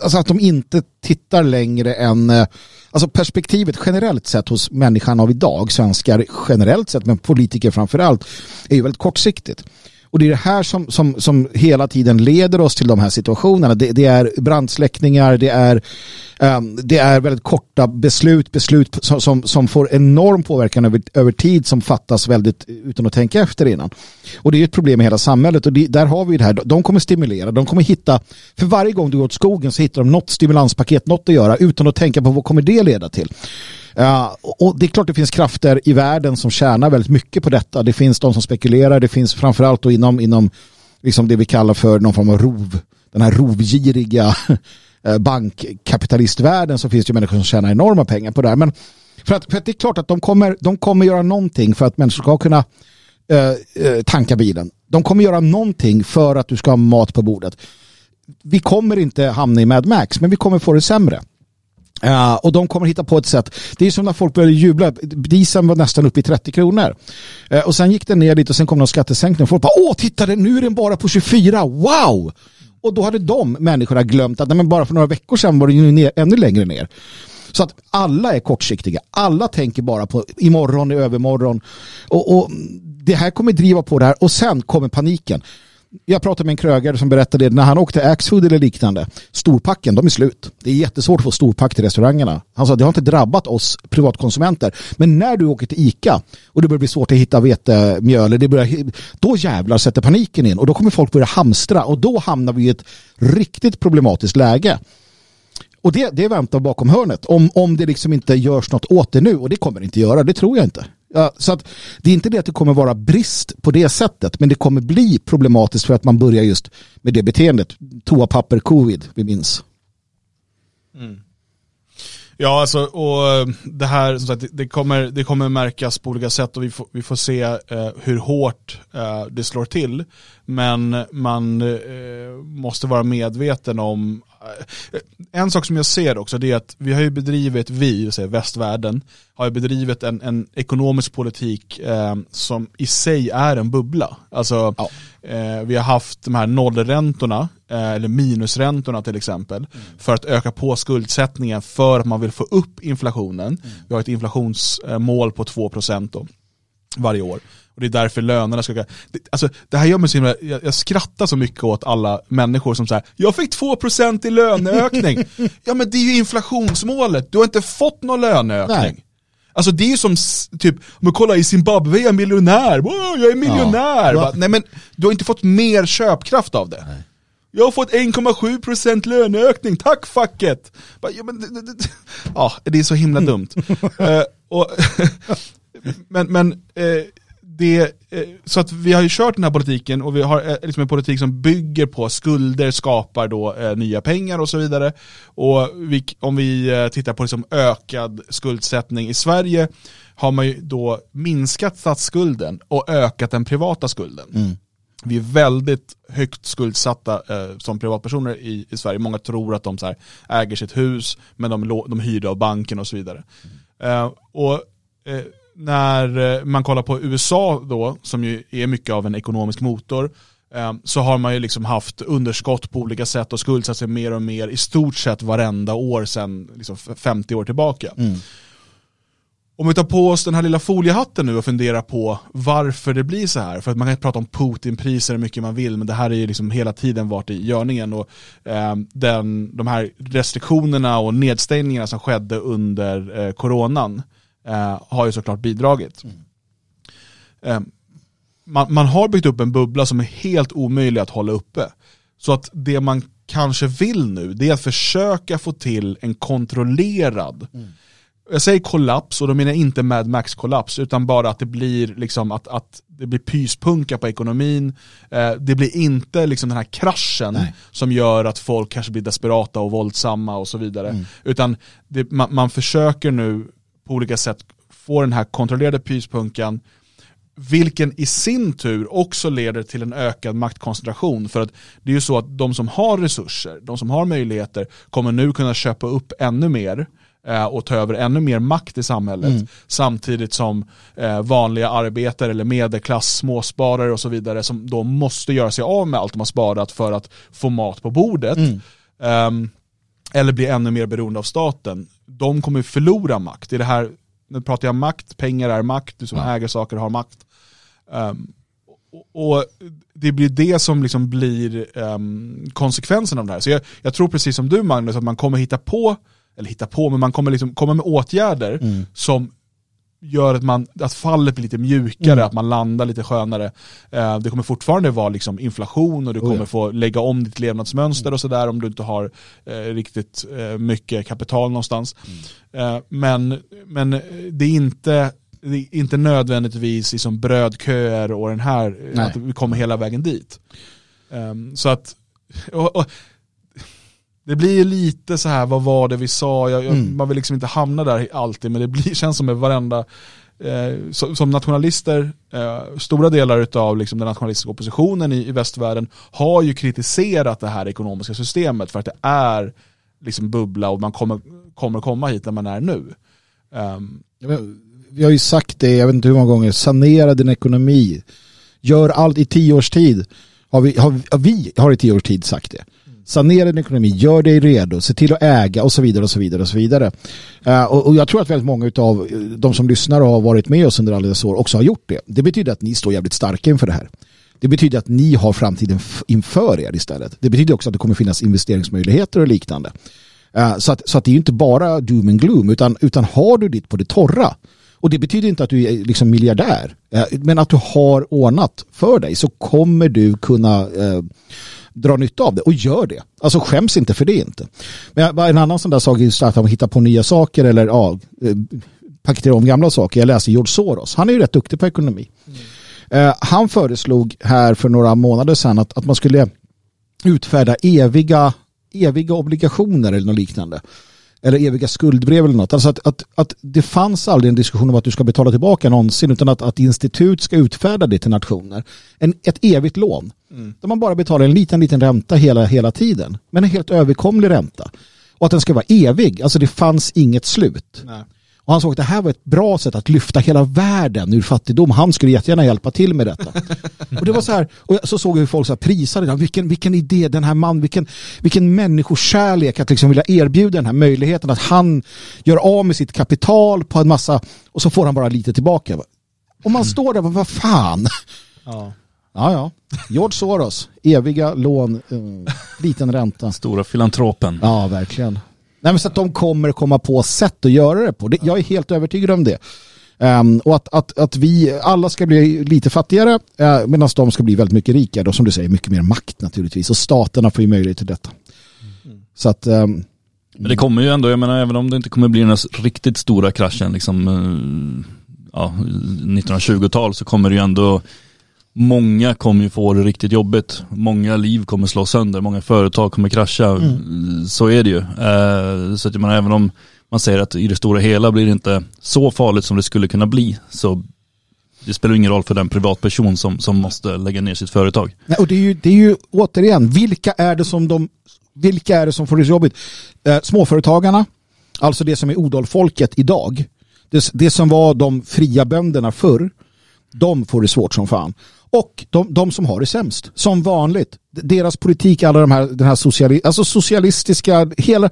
alltså att de inte tittar längre än, eh, alltså perspektivet generellt sett hos människan av idag, svenskar generellt sett, men politiker framför allt, är ju väldigt kortsiktigt. Och det är det här som, som, som hela tiden leder oss till de här situationerna. Det, det är brandsläckningar, det är, um, det är väldigt korta beslut, beslut som, som, som får enorm påverkan över, över tid som fattas väldigt utan att tänka efter innan. Och det är ett problem i hela samhället och det, där har vi det här. De kommer stimulera, de kommer hitta, för varje gång du går åt skogen så hittar de något stimulanspaket, något att göra utan att tänka på vad kommer det leda till. Och det är klart det finns krafter i världen som tjänar väldigt mycket på detta. Det finns de som spekulerar, det finns framförallt då inom, inom liksom det vi kallar för någon form av rov, den här rovgiriga eh, bankkapitalistvärlden så finns det ju människor som tjänar enorma pengar på det här. Men för att, för att det är klart att de kommer, de kommer göra någonting för att människor ska kunna eh, eh tanka bilen. De kommer göra någonting för att du ska ha mat på bordet. Vi kommer inte hamna i Mad Max, men vi kommer få det sämre. Uh, och de kommer hitta på ett sätt. Det är som när folk började jubla. Dieseln var nästan uppe i 30 kronor. Uh, och sen gick den ner lite och sen kom någon skattesänkning. Och folk bara, åh titta nu är den bara på 24, wow! Och då hade de människorna glömt att nej, men bara för några veckor sedan var den ju ner, ännu längre ner. Så att alla är kortsiktiga. Alla tänker bara på imorgon, i övermorgon. Och, och det här kommer driva på det här och sen kommer paniken. Jag pratade med en krögare som berättade när han åkte Axfood eller liknande. Storpacken, de är slut. Det är jättesvårt att få storpack till restaurangerna. Han sa det har inte drabbat oss privatkonsumenter. Men när du åker till ICA och det börjar bli svårt att hitta vetemjöl, det börjar, då jävlar sätter paniken in och då kommer folk börja hamstra och då hamnar vi i ett riktigt problematiskt läge. Och det, det väntar bakom hörnet om, om det liksom inte görs något åt det nu och det kommer det inte göra, det tror jag inte. Ja, så att det är inte det att det kommer vara brist på det sättet men det kommer bli problematiskt för att man börjar just med det beteendet. Toapapper, covid, vi minns. Mm. Ja, alltså, och eh, det här som sagt, det kommer, det kommer märkas på olika sätt och vi får, vi får se eh, hur hårt eh, det slår till. Men man eh, måste vara medveten om Eh, en sak som jag ser också det är att vi har ju bedrivit, vi, säger västvärlden, har ju bedrivit en, en ekonomisk politik eh, som i sig är en bubbla. Alltså, ja eh, vi har haft de här nollräntorna, eh, eller minusräntorna till exempel, mm. för att öka på skuldsättningen för att man vill få upp inflationen. Mm. Vi har ett inflationsmål på 2% då, varje år. Och det är därför lönerna ska... Det, alltså, det här gör mig så himla, jag, jag skrattar så mycket åt alla människor som säger jag fick 2% i löneökning. ja men det är ju inflationsmålet, du har inte fått någon löneökning. Nej. Alltså det är ju som, typ, men kolla i Zimbabwe är jag miljonär, wow, jag är miljonär. Ja. Nej men du har inte fått mer köpkraft av det. Nej. Jag har fått 1,7% löneökning, tack facket! Ja, men, ja, det är så himla dumt. uh, och, men men uh, det, eh, så att vi har ju kört den här politiken och vi har eh, liksom en politik som bygger på skulder skapar då eh, nya pengar och så vidare. Och vi, om vi tittar på liksom ökad skuldsättning i Sverige har man ju då minskat statsskulden och ökat den privata skulden. Mm. Vi är väldigt högt skuldsatta eh, som privatpersoner i, i Sverige. Många tror att de så här, äger sitt hus men de, de hyr det av banken och så vidare. Mm. Eh, och eh, när eh, man kollar på USA då, som ju är mycket av en ekonomisk motor, eh, så har man ju liksom haft underskott på olika sätt och skuldsatt sig mer och mer i stort sett varenda år sedan liksom 50 år tillbaka. Mm. Om vi tar på oss den här lilla foliehatten nu och funderar på varför det blir så här. För att man kan prata om Putinpriser hur mycket man vill, men det här är ju liksom hela tiden varit i görningen. Och, eh, den, de här restriktionerna och nedstängningarna som skedde under eh, coronan eh, har ju såklart bidragit. Mm. Eh, man, man, har byggt upp en bubbla som är helt omöjlig att hålla uppe. Så att det man kanske vill nu, det är att försöka få till en kontrollerad mm. Jag säger kollaps och då menar jag inte Mad Max-kollaps utan bara att det blir liksom att, att det blir pyspunka på ekonomin. Eh, det blir inte liksom den här kraschen Nej. som gör att folk kanske blir desperata och våldsamma och så vidare. Mm. Utan det, man, man, försöker nu på olika sätt få den här kontrollerade pyspunkan vilken i sin tur också leder till en ökad maktkoncentration. För att det är ju så att de som har resurser, de som har möjligheter, kommer nu kunna köpa upp ännu mer eh, och ta över ännu mer makt i samhället. Mm. Samtidigt som eh, vanliga arbetare eller medelklass, småsparare och så vidare som då måste göra sig av med allt de har sparat för att få mat på bordet. Mm. Um, eller bli ännu mer beroende av staten de kommer förlora makt. I det här, nu pratar jag makt, pengar är makt, du som ja. äger saker har makt. Um, och, och, det blir det som liksom blir um, konsekvensen av det här. Så jag, jag, tror precis som du Magnus, att man kommer hitta på, eller hitta på, men man kommer liksom komma med åtgärder mm. som gör att, man, att fallet blir lite mjukare, mm. att man landar lite skönare. Eh, det kommer fortfarande vara liksom inflation och du kommer oh ja. få lägga om ditt levnadsmönster mm. och sådär om du inte har eh, riktigt eh, mycket kapital någonstans. Mm. Eh, men, men det är inte det är inte nödvändigtvis liksom brödköer och den här, Nej. att vi kommer hela vägen dit. Um, så att, och, och, det blir lite så här, vad var det vi sa? Jag, mm. Man vill liksom inte hamna där alltid, men det blir, känns som med varenda eh, som nationalister, eh, stora delar av liksom den nationalistiska oppositionen i, i västvärlden har ju kritiserat det här ekonomiska systemet för att det är liksom bubbla och man kommer, kommer komma hit där man är nu. Um, vi har ju sagt det, jag vet inte hur många gånger, sanera din ekonomi. Gör allt i tio års tid. Har vi, har, vi har i tio års tid sagt det sanera din ekonomi, gör dig redo, se till att äga och så vidare och så vidare och så vidare. Uh, och, och, jag tror att väldigt många av eh, de som lyssnar och har varit med oss under alla dessa år också har gjort det. Det betyder att ni står jävligt starka inför det här. Det betyder att ni har framtiden inför er istället. Det betyder också att det kommer finnas investeringsmöjligheter och liknande. Uh, så, att, så att det är inte bara doom and gloom utan, utan har du ditt på det torra och det betyder inte att du är liksom miljardär men att du har ordnat för dig så kommer du kunna dra nytta av det och gör det. Alltså skäms inte för det inte. Men en annan sån där sak är att hitta på nya saker eller ja, paketera om gamla saker. Jag läser George Soros. Han är ju rätt duktig på ekonomi. Mm. han föreslog här för några månader sedan att, att man skulle utfärda eviga eviga obligationer eller något liknande. Eller eviga skuldbrev eller något. Alltså att, att, att det fanns aldrig en diskussion om att du ska betala tillbaka någonsin utan att, att institut ska utfärda det till nationer. En, ett evigt lån. Mm. Där man bara betalar en liten, liten ränta hela, hela tiden. Men en helt överkomlig ränta. Och att den ska vara evig. Alltså det fanns inget slut. Nej. Och han såg att det här var ett bra sätt att lyfta hela världen ur fattigdom. Han skulle jättegärna hjälpa till med detta. och det var så här, och så såg jag hur folk så här prisade det. Vilken, vilken idé, den här man, vilken, vilken människokärlek att liksom vilja erbjuda den här möjligheten att han gör av med sitt kapital på en massa och så får han bara lite tillbaka. Och man står där, vad fan? Ja. Ja, ja. George Soros, eviga lån, uh, liten ränta. Stora filantropen. Ja, verkligen. Nej, men så att de kommer komma på sätt att göra det på. jag är helt övertygad om det. Um, och att, att, att vi alla ska bli lite fattigare uh, medan de ska bli väldigt mycket rikare. Och som du säger, mycket mer makt naturligtvis. Och staterna får ju möjlighet till detta. Mm. Så att... Um, men det kommer ju ändå, jag menar även om det inte kommer bli den här riktigt stora kraschen, liksom, uh, ja, 1920-tal så kommer det ju ändå Många kommer ju få det riktigt jobbigt. Många liv kommer slås sönder, många företag kommer krascha. Mm. Så är det ju. Eh, så att jag menar, även om man säger att i det stora hela blir det inte så farligt som det skulle kunna bli så det spelar ingen roll för den privatperson som, som måste lägga ner sitt företag. Nej, och det är, ju, det är ju återigen, vilka är det som de vilka är det som får det jobbigt? Eh, småföretagarna, alltså det som är odalfolket idag. Det, det som var de fria bönderna förr, de får det svårt som fan och de, de som har det sämst. Som vanligt. Deras politik, alla de här, den här sociali alltså socialistiska, hela,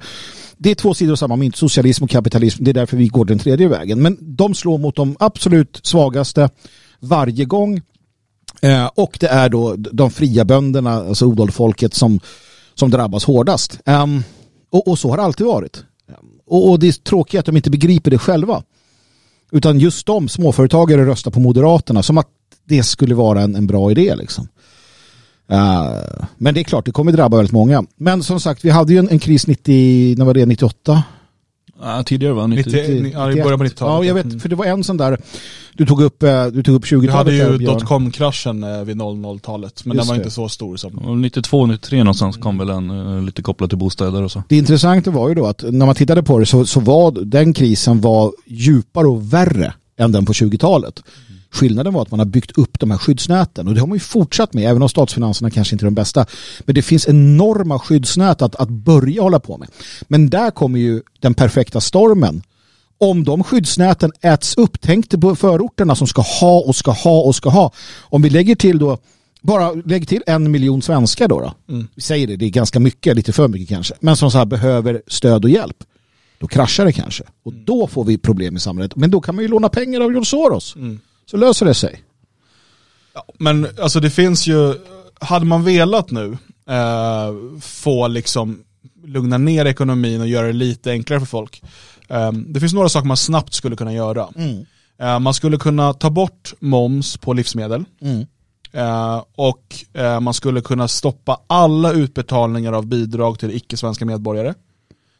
det är två sidor av samma mynt, socialism och kapitalism. Det är därför vi går den tredje vägen. Men de slår mot de absolut svagaste varje gång. Eh, och det är då de fria bönderna, alltså odolfolket, som, som drabbas hårdast. Eh, och, och, så har det alltid varit. Ehm, och, och det är tråkigt att de inte begriper det själva. Utan just de, småföretagare, röstar på Moderaterna som att det skulle vara en, en bra idé liksom. Uh, men det är klart, det kommer drabba väldigt många. Men som sagt, vi hade ju en, en kris 90, när var det, 98? Ja, tidigare var 90, 90, ja, i början på 90-talet. Ja, jag vet, mm. för det var en sån där, du tog upp, eh, du tog upp 20-talet. Du hade ju dotcom-kraschen eh, vid 00-talet, men Just den var det. inte så stor som... 92, 93 någonstans kom väl en, lite kopplat till bostäder och så. Det intressanta var ju då att när man tittade på det så, så var den krisen var djupare och värre än den på 20-talet. Skillnaden var att man har byggt upp de här skyddsnäten och det har man ju fortsatt med även om statsfinanserna kanske inte är de bästa. Men det finns enorma skyddsnät att, att börja hålla på med. Men där kommer ju den perfekta stormen. Om de skyddsnäten äts upp, tänk dig på förorterna som ska ha och ska ha och ska ha. Om vi lägger till då bara lägg till en miljon svenskar då. då. Mm. Vi säger det, det är ganska mycket, lite för mycket kanske. Men som så här behöver stöd och hjälp. Då kraschar det kanske. Och då får vi problem i samhället. Men då kan man ju låna pengar av George Soros. Mm så löser det sig. Ja, men alltså det finns ju, hade man velat nu eh, få liksom lugna ner ekonomin och göra det lite enklare för folk. Eh, det finns några saker man snabbt skulle kunna göra. Mm. Eh, man skulle kunna ta bort moms på livsmedel. Mm. Uh, och uh, man skulle kunna stoppa alla utbetalningar av bidrag till icke-svenska medborgare.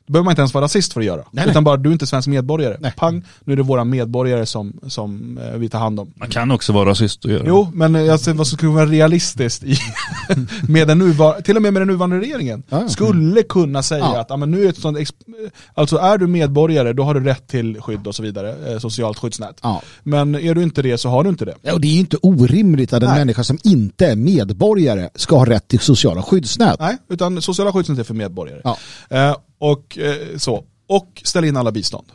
Det behöver man inte ens vara rasist för att göra. Nej, utan bara du är inte svensk medborgare. Nej. Pang, nu är det våra medborgare som, som eh, vi tar hand om. Man kan också vara rasist och göra Jo, men jag ser vad som skulle vara realistiskt i, med den nuvar, till och med med den nuvarande regeringen. Ja, Skulle kunna säga ja. att ja, men nu är ett sånt, alltså är du medborgare då har du rätt till skydd och så vidare, eh, socialt skyddsnät. Ja. Men är du inte det så har du inte det. Ja, och det är inte orimligt att en Nej. människa som inte är medborgare ska ha rätt till sociala skyddsnät. Nej, utan sociala skyddsnät är för medborgare. Ja. Eh, och eh, så. Och ställa in alla bistånd.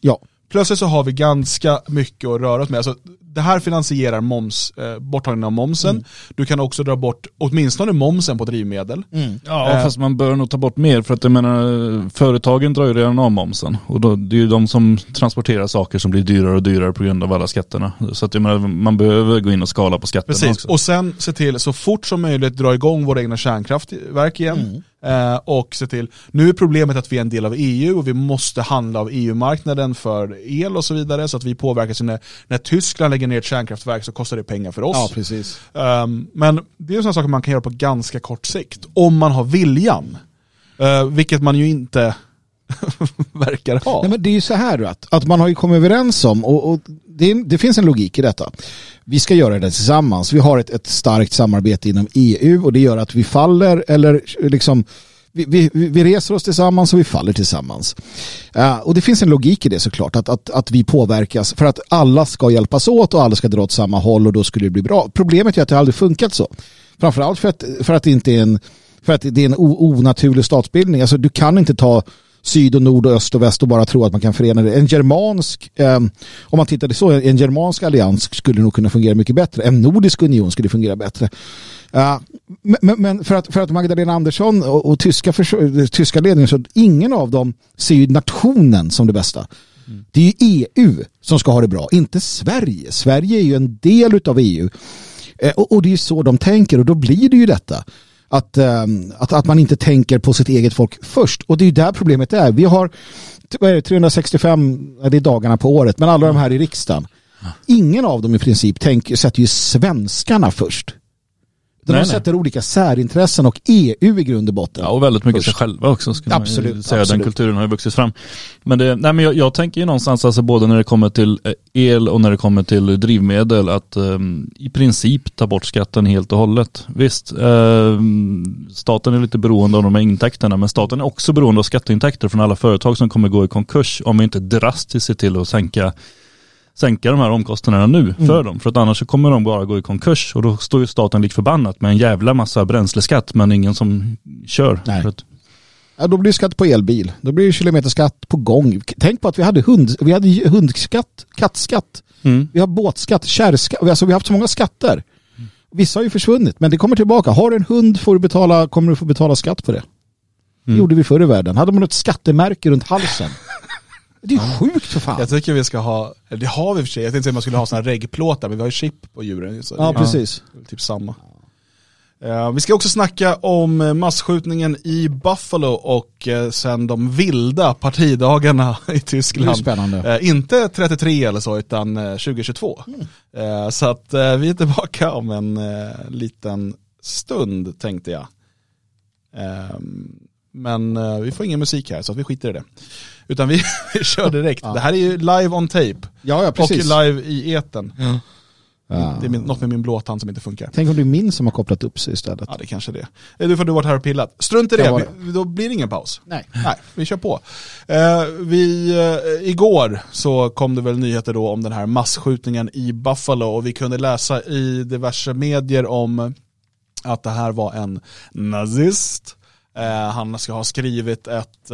Ja. Plötsligt så har vi ganska mycket att röra oss med. Alltså, det här finansierar moms, eh, borttagningen av momsen. Mm. Du kan också dra bort åtminstone momsen på drivmedel. Ja, Eh. fast man bör nog ta bort mer för att jag menar, företagen drar ju redan av momsen. Och då, det är ju de som transporterar saker som blir dyrare och dyrare på grund av alla skatterna. Så att jag menar, man behöver gå in och skala på skatterna Precis, också. och sen se till så fort som möjligt dra igång våra egna kärnkraftverk igen. Eh, och se till, nu är problemet att vi är en del av EU och vi måste handla av EU-marknaden för el och så vidare så att vi påverkas när, när Tyskland lägger ner ett kärnkraftverk så kostar det pengar för oss. Ja, precis. Um, men det är sådana saker man kan göra på ganska kort sikt, om man har viljan. Uh, vilket man ju inte verkar ha. Nej, men det är ju så här att, att man har ju kommit överens om, och, och det, det finns en logik i detta. Vi ska göra det tillsammans. Vi har ett, ett starkt samarbete inom EU och det gör att vi faller eller liksom vi, vi, vi reser oss tillsammans och vi faller tillsammans. Uh, och det finns en logik i det såklart, att, att, att vi påverkas för att alla ska hjälpas åt och alla ska dra åt samma håll och då skulle det bli bra. Problemet är att det aldrig funkat så. Framförallt för att, för att det inte är en, för att det är en onaturlig statsbildning. Alltså du kan inte ta syd och nord och öst och väst och bara tro att man kan förena det. En germansk, eh, om man tittar så, en germansk allians skulle nog kunna fungera mycket bättre. En nordisk union skulle fungera bättre. Uh, men, men för, att, för att Magdalena Andersson och, och tyska, för, tyska ledningen så ingen av dem ser ju nationen som det bästa. Mm. Det är ju EU som ska ha det bra, inte Sverige. Sverige är ju en del av EU. Eh, och, och det är ju så de tänker och då blir det ju detta att, att, att man inte tänker på sitt eget folk först. Och det är ju där problemet är. Vi har vad är det, 365 det är dagarna på året, men alla de här i riksdagen. Ingen av dem i princip tänker, sätter ju svenskarna först. De nej, sätter nej. olika särintressen och EU i grund och botten. Ja, och väldigt mycket först. sig själva också. Absolut. Man säga. absolut. Den kulturen har ju vuxit fram. Men, det, nej, men jag, jag, tänker ju någonstans, alltså, både när det kommer till el och när det kommer till drivmedel, att um, i princip ta bort skatten helt och hållet. Visst, um, staten är lite beroende av de här intäkterna, men staten är också beroende av skatteintäkter från alla företag som kommer gå i konkurs om vi inte drastiskt ser till att sänka sänka de här omkostnaderna nu mm. för dem. För att annars så kommer de bara gå i konkurs och då står ju staten lik förbannat med en jävla massa bränsleskatt men ingen som kör. Nej. Ja, då blir det skatt på elbil. Då blir det kilometerskatt på gång. Tänk på att vi hade, hund, vi hade hundskatt, kattskatt, mm. vi har båtskatt, kärrskatt. Alltså vi har haft så många skatter. Vissa har ju försvunnit men det kommer tillbaka. Har du en hund får du betala, kommer du få betala skatt på det. Det mm. gjorde vi förr i världen. Hade man ett skattemärke runt halsen det är ju sjukt för fan. Jag tycker vi ska ha, det har vi för sig, jag tänkte att man skulle ha sådana reggplåtar, men vi har ju chip på djuren. Så ja, precis. Typ samma. Uh, vi ska också snacka om massskjutningen i Buffalo och uh, sen de vilda partidagarna i Tyskland. Spännande. Uh, inte 33 eller så, utan 2022. Mm. så att vi är tillbaka om en liten stund tänkte jag. Ehm, men vi får ingen musik här så att vi skiter i det. Utan vi, vi kör direkt. Ja. Det här är ju live on tape. Ja, ja precis. Och live i eten. Ja. Det är min, något med min blåtand som inte funkar. Tänk om det är min som har kopplat upp sig istället. Ja, det kanske det är. Du får du varit här och pillat. Strunt i det, vi, då blir det ingen paus. Nej. Nej, vi kör på. Eh, vi, eh, igår så kom det väl nyheter då om den här massskjutningen i Buffalo och vi kunde läsa i diverse medier om att det här var en nazist. Eh, han ska ha skrivit ett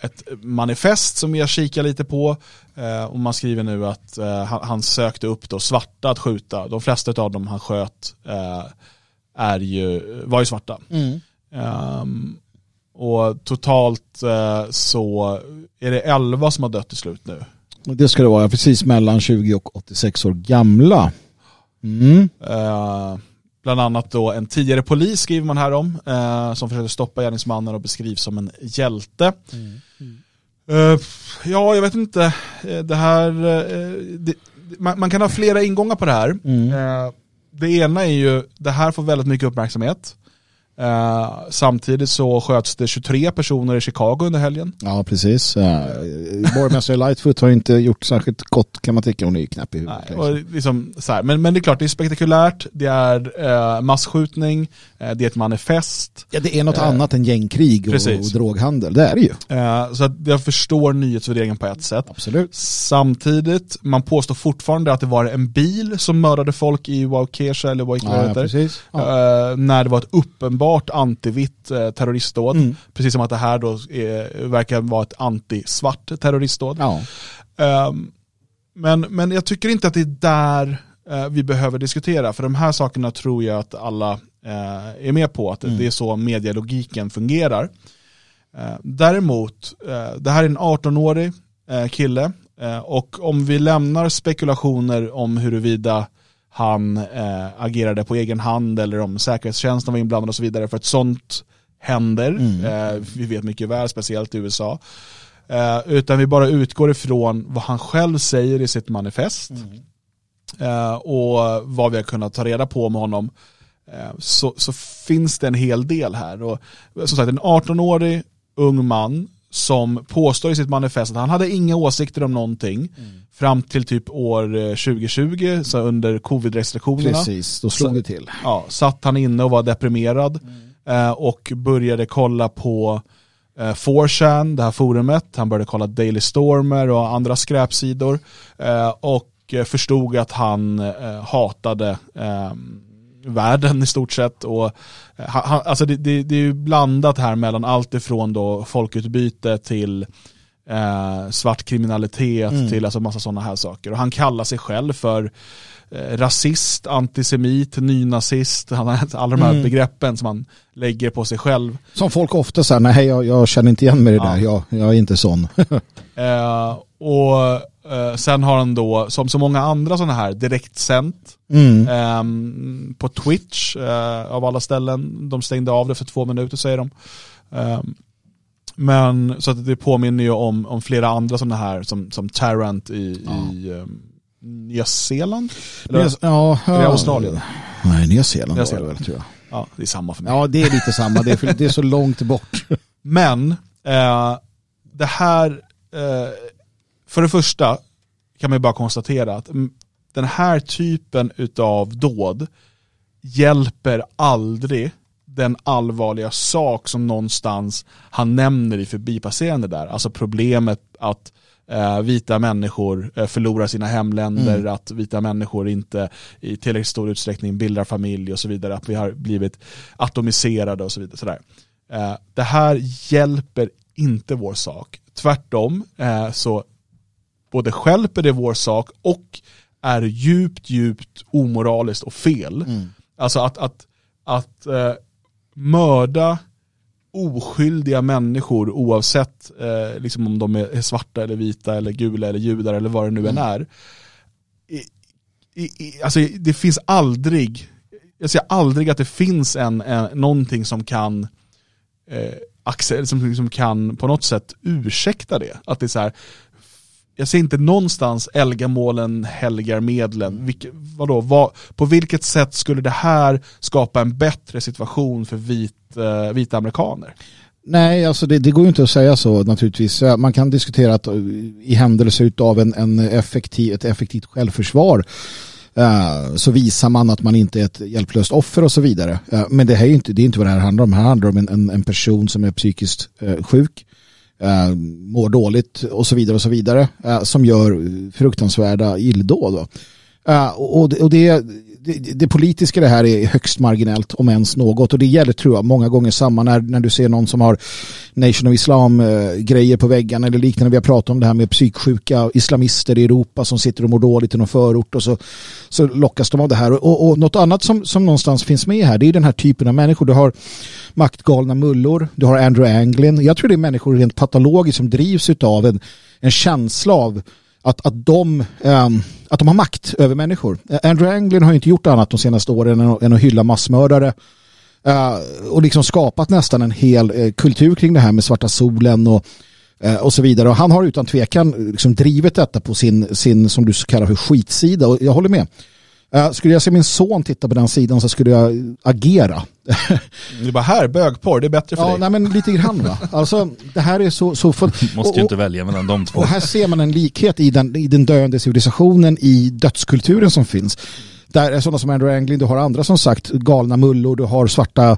ett manifest som jag kikar lite på och man skriver nu att han sökte upp då svarta att skjuta. De flesta av dem han sköt är ju, var ju svarta. Mm. Um, och totalt så är det 11 som har dött till slut nu. Det ska det vara, precis mellan 20 och 86 år gamla. Mm. Uh, Bland annat då en tidigare polis skriver man här om eh, som försökte stoppa gärningsmannen och beskrivs som en hjälte. Mm. Mm. Eh, ja, jag vet inte. Eh, det här, eh, det, man, man, kan ha flera ingångar på det här. Mm. Eh, det ena är ju, det här får väldigt mycket uppmärksamhet. Uh, samtidigt så sköts det 23 personer i Chicago under helgen. Ja, precis. Uh, Borgmästare Lightfoot har inte gjort särskilt gott kan man tycka. Hon är ju knäpp i huvudet. Nej, och liksom, så här, men, men det är klart, det är spektakulärt. Det är uh, massskjutning. Uh, det är ett manifest. Ja, det är något annat än gängkrig och, och, droghandel. Det är det ju. så att jag förstår nyhetsvärderingen på ett sätt. Absolut. Samtidigt, man påstår fortfarande att det var en bil som mördade folk i Waukesha eller vad ja, precis. Ja. när det var ett uppenbart uppenbart antivitt eh, terroristdåd. Mm. Precis som att det här då är, verkar vara ett anti-svart terroristdåd. Ja. Um, men, men jag tycker inte att det är där eh, vi behöver diskutera, för de här sakerna tror jag att alla eh, är med på, att Mm. det är så medialogiken fungerar. Eh, däremot, eh, det här är en 18-årig eh, kille, eh, och om vi lämnar spekulationer om huruvida han eh, agerade på egen hand eller om säkerhetstjänsten var inblandad och så vidare, för att sånt händer, Mm. eh, vi vet mycket väl, speciellt i USA. Eh, utan vi bara utgår ifrån vad han själv säger i sitt manifest eh, och vad vi har kunnat ta reda på med honom eh, så, så finns det en hel del här. Och, som sagt, en 18-årig ung man som påstår i sitt manifest att han hade inga åsikter om någonting fram till typ år eh, 2020, så under covid-restriktionerna Precis, då slog Så- det till. ja, satt han inne och var deprimerad eh, och började kolla på eh, 4chan, det här forumet. Han började kolla Daily Stormer och andra skräpsidor eh, och eh, förstod att han eh, hatade eh, världen i stort sett. Och, eh, han, han- alltså det, det, det är ju blandat här mellan allt ifrån då folkutbyte till eh, svart kriminalitet Mm. till alltså massa sådana här saker. Och han kallar sig själv för eh, rasist, antisemit, nynazist, han har alla de här Mm. begreppen som han lägger på sig själv. Som folk ofta säger, nej jag, jag känner inte igen mig i det Ja. där, jag, jag är inte sån. Eh, och eh, sen har han då, som så många andra sådana här, direktsänt Mm. ehm, på Twitch eh, av alla ställen. De stängde av det för två minuter säger de. Ehm, men så att det påminner ju om, om flera andra sådana här som, som Tarrant i, Ja. i ehm, Nya Zeeland. Eller, Nya- ja, är det Australien? Nej, Nya Zeeland Nya var det Zeeland. väl tror jag. Ja, det är samma för mig. Ja, det är lite samma, det är, det är så långt bort. Men eh, det här, eh, för det första kan man bara konstatera att den här typen utav dåd hjälper aldrig den allvarliga sak som någonstans han nämner i förbipasserande där. Alltså problemet att eh, vita människor eh, förlorar sina hemländer, Mm. att vita människor inte i tillräckligt stor utsträckning bildar familj och så vidare, att vi har blivit atomiserade och så vidare. Sådär. Eh, det här hjälper inte vår sak. Tvärtom eh, så både stjälper det vår sak och är djupt, djupt omoraliskt och fel. Mm. Alltså att, att, att eh, mörda oskyldiga människor oavsett eh, liksom om de är svarta eller vita eller gula eller judar eller vad det nu än är. I, i, i, alltså det finns aldrig, jag ser aldrig att det finns en, en, någonting som kan eh, som, som kan på något sätt ursäkta det. Att det är så här, jag ser inte någonstans Elgamålen helgar medlen. Vilke, vadå, vad, på vilket sätt skulle det här skapa en bättre situation för vit, eh, vita amerikaner? Nej, alltså det, det går ju inte att säga så naturligtvis. Man kan diskutera att eh, i händelse av en, en effektiv, ett effektivt självförsvar eh, så visar man att man inte är ett hjälplöst offer och så vidare. Eh, men det, här är ju inte, det är inte vad det här handlar om. Det här handlar om en, en, en person som är psykiskt eh, sjuk, eh, mår dåligt och så vidare och så vidare eh, som gör fruktansvärda illdåd. Eh, och, och det, och det, det, politiska i det här är högst marginellt om ens något och det gäller tror jag många gånger samma när, när du ser någon som har Nation of Islam eh, grejer på väggen eller liknande. Vi har pratat om det här med psyksjuka islamister i Europa som sitter och mår dåligt i någon förort och så, så lockas de av det här. Och, och, och något annat som, som någonstans finns med här det är den här typen av människor. Du har maktgalna mullor, du har Andrew Anglin. Jag tror det är människor rent patologiskt som drivs av en, en känsla av att, att, de, ehm, att de har makt över människor. Andrew Anglin har ju inte gjort annat de senaste åren än att, än att hylla massmördare eh, och liksom skapat nästan en hel eh, kultur kring det här med svarta solen och, eh, och så vidare. Och han har utan tvekan liksom drivit detta på sin, sin, som du kallar för skitsida och jag håller med. Eh, skulle jag se min son titta på den sidan så skulle jag agera. Det är bara här, bögporr, det är bättre för Ja, dig. nej, men lite grann va. Alltså det här är så... så för, Måste och- ju inte välja mellan de två. och här ser man en likhet i den, i den döende civilisationen, i dödskulturen som finns. Där är sådana som Andrew Anglin, du har andra som sagt galna mullor, du har svarta,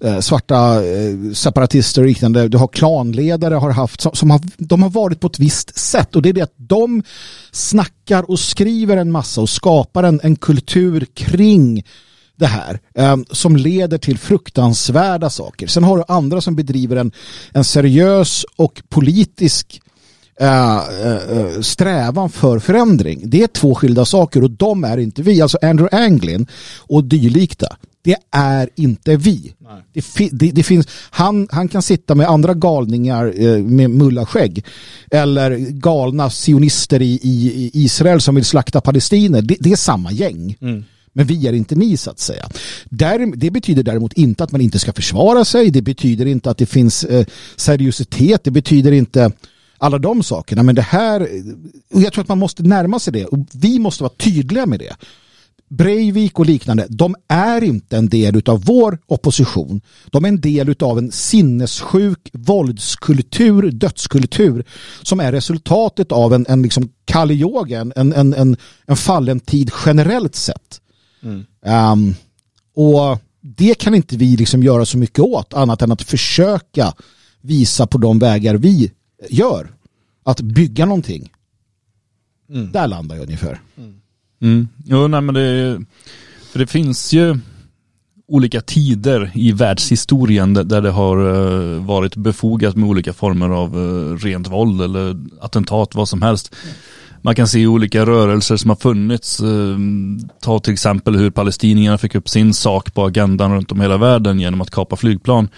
eh, svarta eh, separatister och liknande, du har klanledare har haft, som, som har, de har varit på ett visst sätt och det är det att de snackar och skriver en massa och skapar en, en kultur kring det här eh, som leder till fruktansvärda saker. Sen har du andra som bedriver en, en seriös och politisk eh, eh, strävan för förändring. Det är två skilda saker och de är inte vi. Alltså Andrew Anglin och dylika. Det är inte vi. Det, fi- det, det finns, han, han kan sitta med andra galningar eh, med mullaskägg eller galna sionister i, i, i Israel som vill slakta palestiner. Det, det är samma gäng. Men vi är inte ni så att säga. Där, det betyder däremot inte att man inte ska försvara sig. Det betyder inte att det finns eh, seriositet. Det betyder inte alla de sakerna. Men det här, och jag tror att man måste närma sig det. Och vi måste vara tydliga med det. Breivik och liknande, de är inte en del av vår opposition. De är en del av en sinnessjuk våldskultur, dödskultur som är resultatet av en, en liksom Kalle Yoga, en, en, en, en fallen tid generellt sett. Um, och det kan inte vi liksom göra så mycket åt annat än att försöka visa på de vägar vi gör. Att bygga någonting. Där landar jag ungefär. Mm. Jo, nej men det, för det finns ju olika tider i världshistorien där, där det har eh, varit befogat med olika former av eh, rent våld eller attentat, vad som helst. Man kan se olika rörelser som har funnits. Eh, ta till exempel hur palestinierna fick upp sin sak på agendan runt om hela världen genom att kapa flygplan.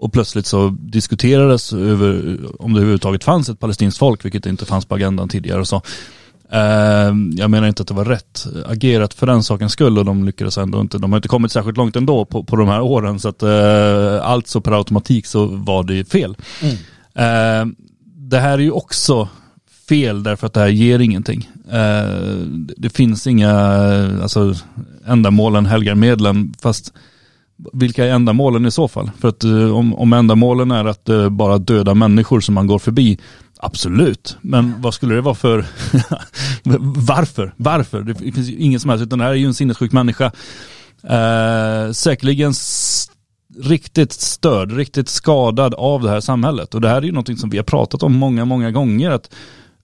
Och plötsligt så diskuterades över om det överhuvudtaget fanns ett palestinskt folk, vilket inte fanns på agendan tidigare och så. Eh, Jag menar inte att det var rätt agerat för den sakens skull och de lyckades ändå inte, de har inte kommit särskilt långt ändå på, på de här åren så att eh, alltså per automatik så var det fel. Eh, Det här är ju också fel därför att det här ger ingenting. Eh, det- Det finns inga, alltså ändamålen helgar medlen fast vilka är ändamålen i så fall? För att eh, om, om ändamålen är att eh, bara döda människor som man går förbi, absolut. Men vad skulle det vara för, varför? Varför? Det finns ju ingen som helst, utan det här är ju en sinnessjuk människa. Eh, säkerligen riktigt störd, riktigt skadad av det här samhället. Och det här är ju någonting som vi har pratat om många, många gånger. Att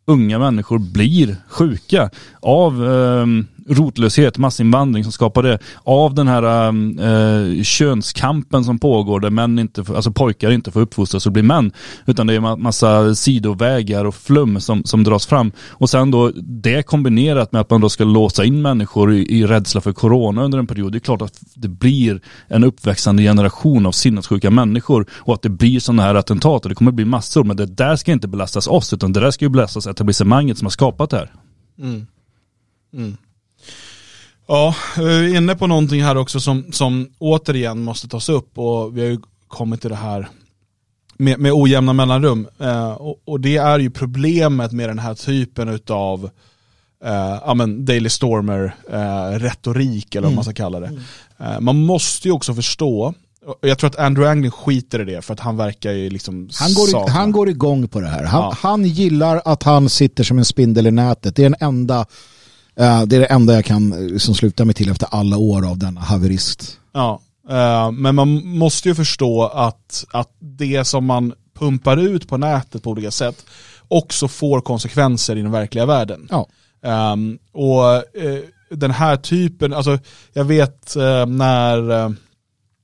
unga människor blir sjuka av eh, rotlöshet, massinvandring som skapar det. Av den här um, eh, könskampen som pågår där män inte, får- alltså pojkar inte får uppfostras och bli män. Utan det är massa sidovägar och flum som, som dras fram. Och sen då det kombinerat med att man då ska låsa in människor i, i rädsla för corona under en period. Det är klart att det blir en uppväxande generation av sinnessjuka människor och att det blir sådana här attentat och det kommer bli massor. Men det där ska inte belastas oss utan det där ska ju belastas etablissemanget som har skapat det här. Mm. Mm. Ja, vi är inne på någonting här också som, som återigen måste tas upp och vi har ju kommit till det här med, med ojämna mellanrum. Eh, och, och det är ju problemet med den här typen av eh, ja, men Daily Stormer-retorik eller vad man ska kalla det. Eh, man måste ju också förstå, jag tror att Andrew Anglin skiter i det för att han verkar ju liksom Han går, sakna- han går igång på det här. Han, Ja. han gillar att han sitter som en spindel i nätet. Det är, den enda, eh, det är det enda jag kan eh, liksom sluta mig till efter alla år av denna haverist. Ja, eh, men man måste ju förstå att, att det som man pumpar ut på nätet på olika sätt också får konsekvenser i den verkliga världen. Ja. Ehm, och eh, den här typen, alltså jag vet eh, när eh,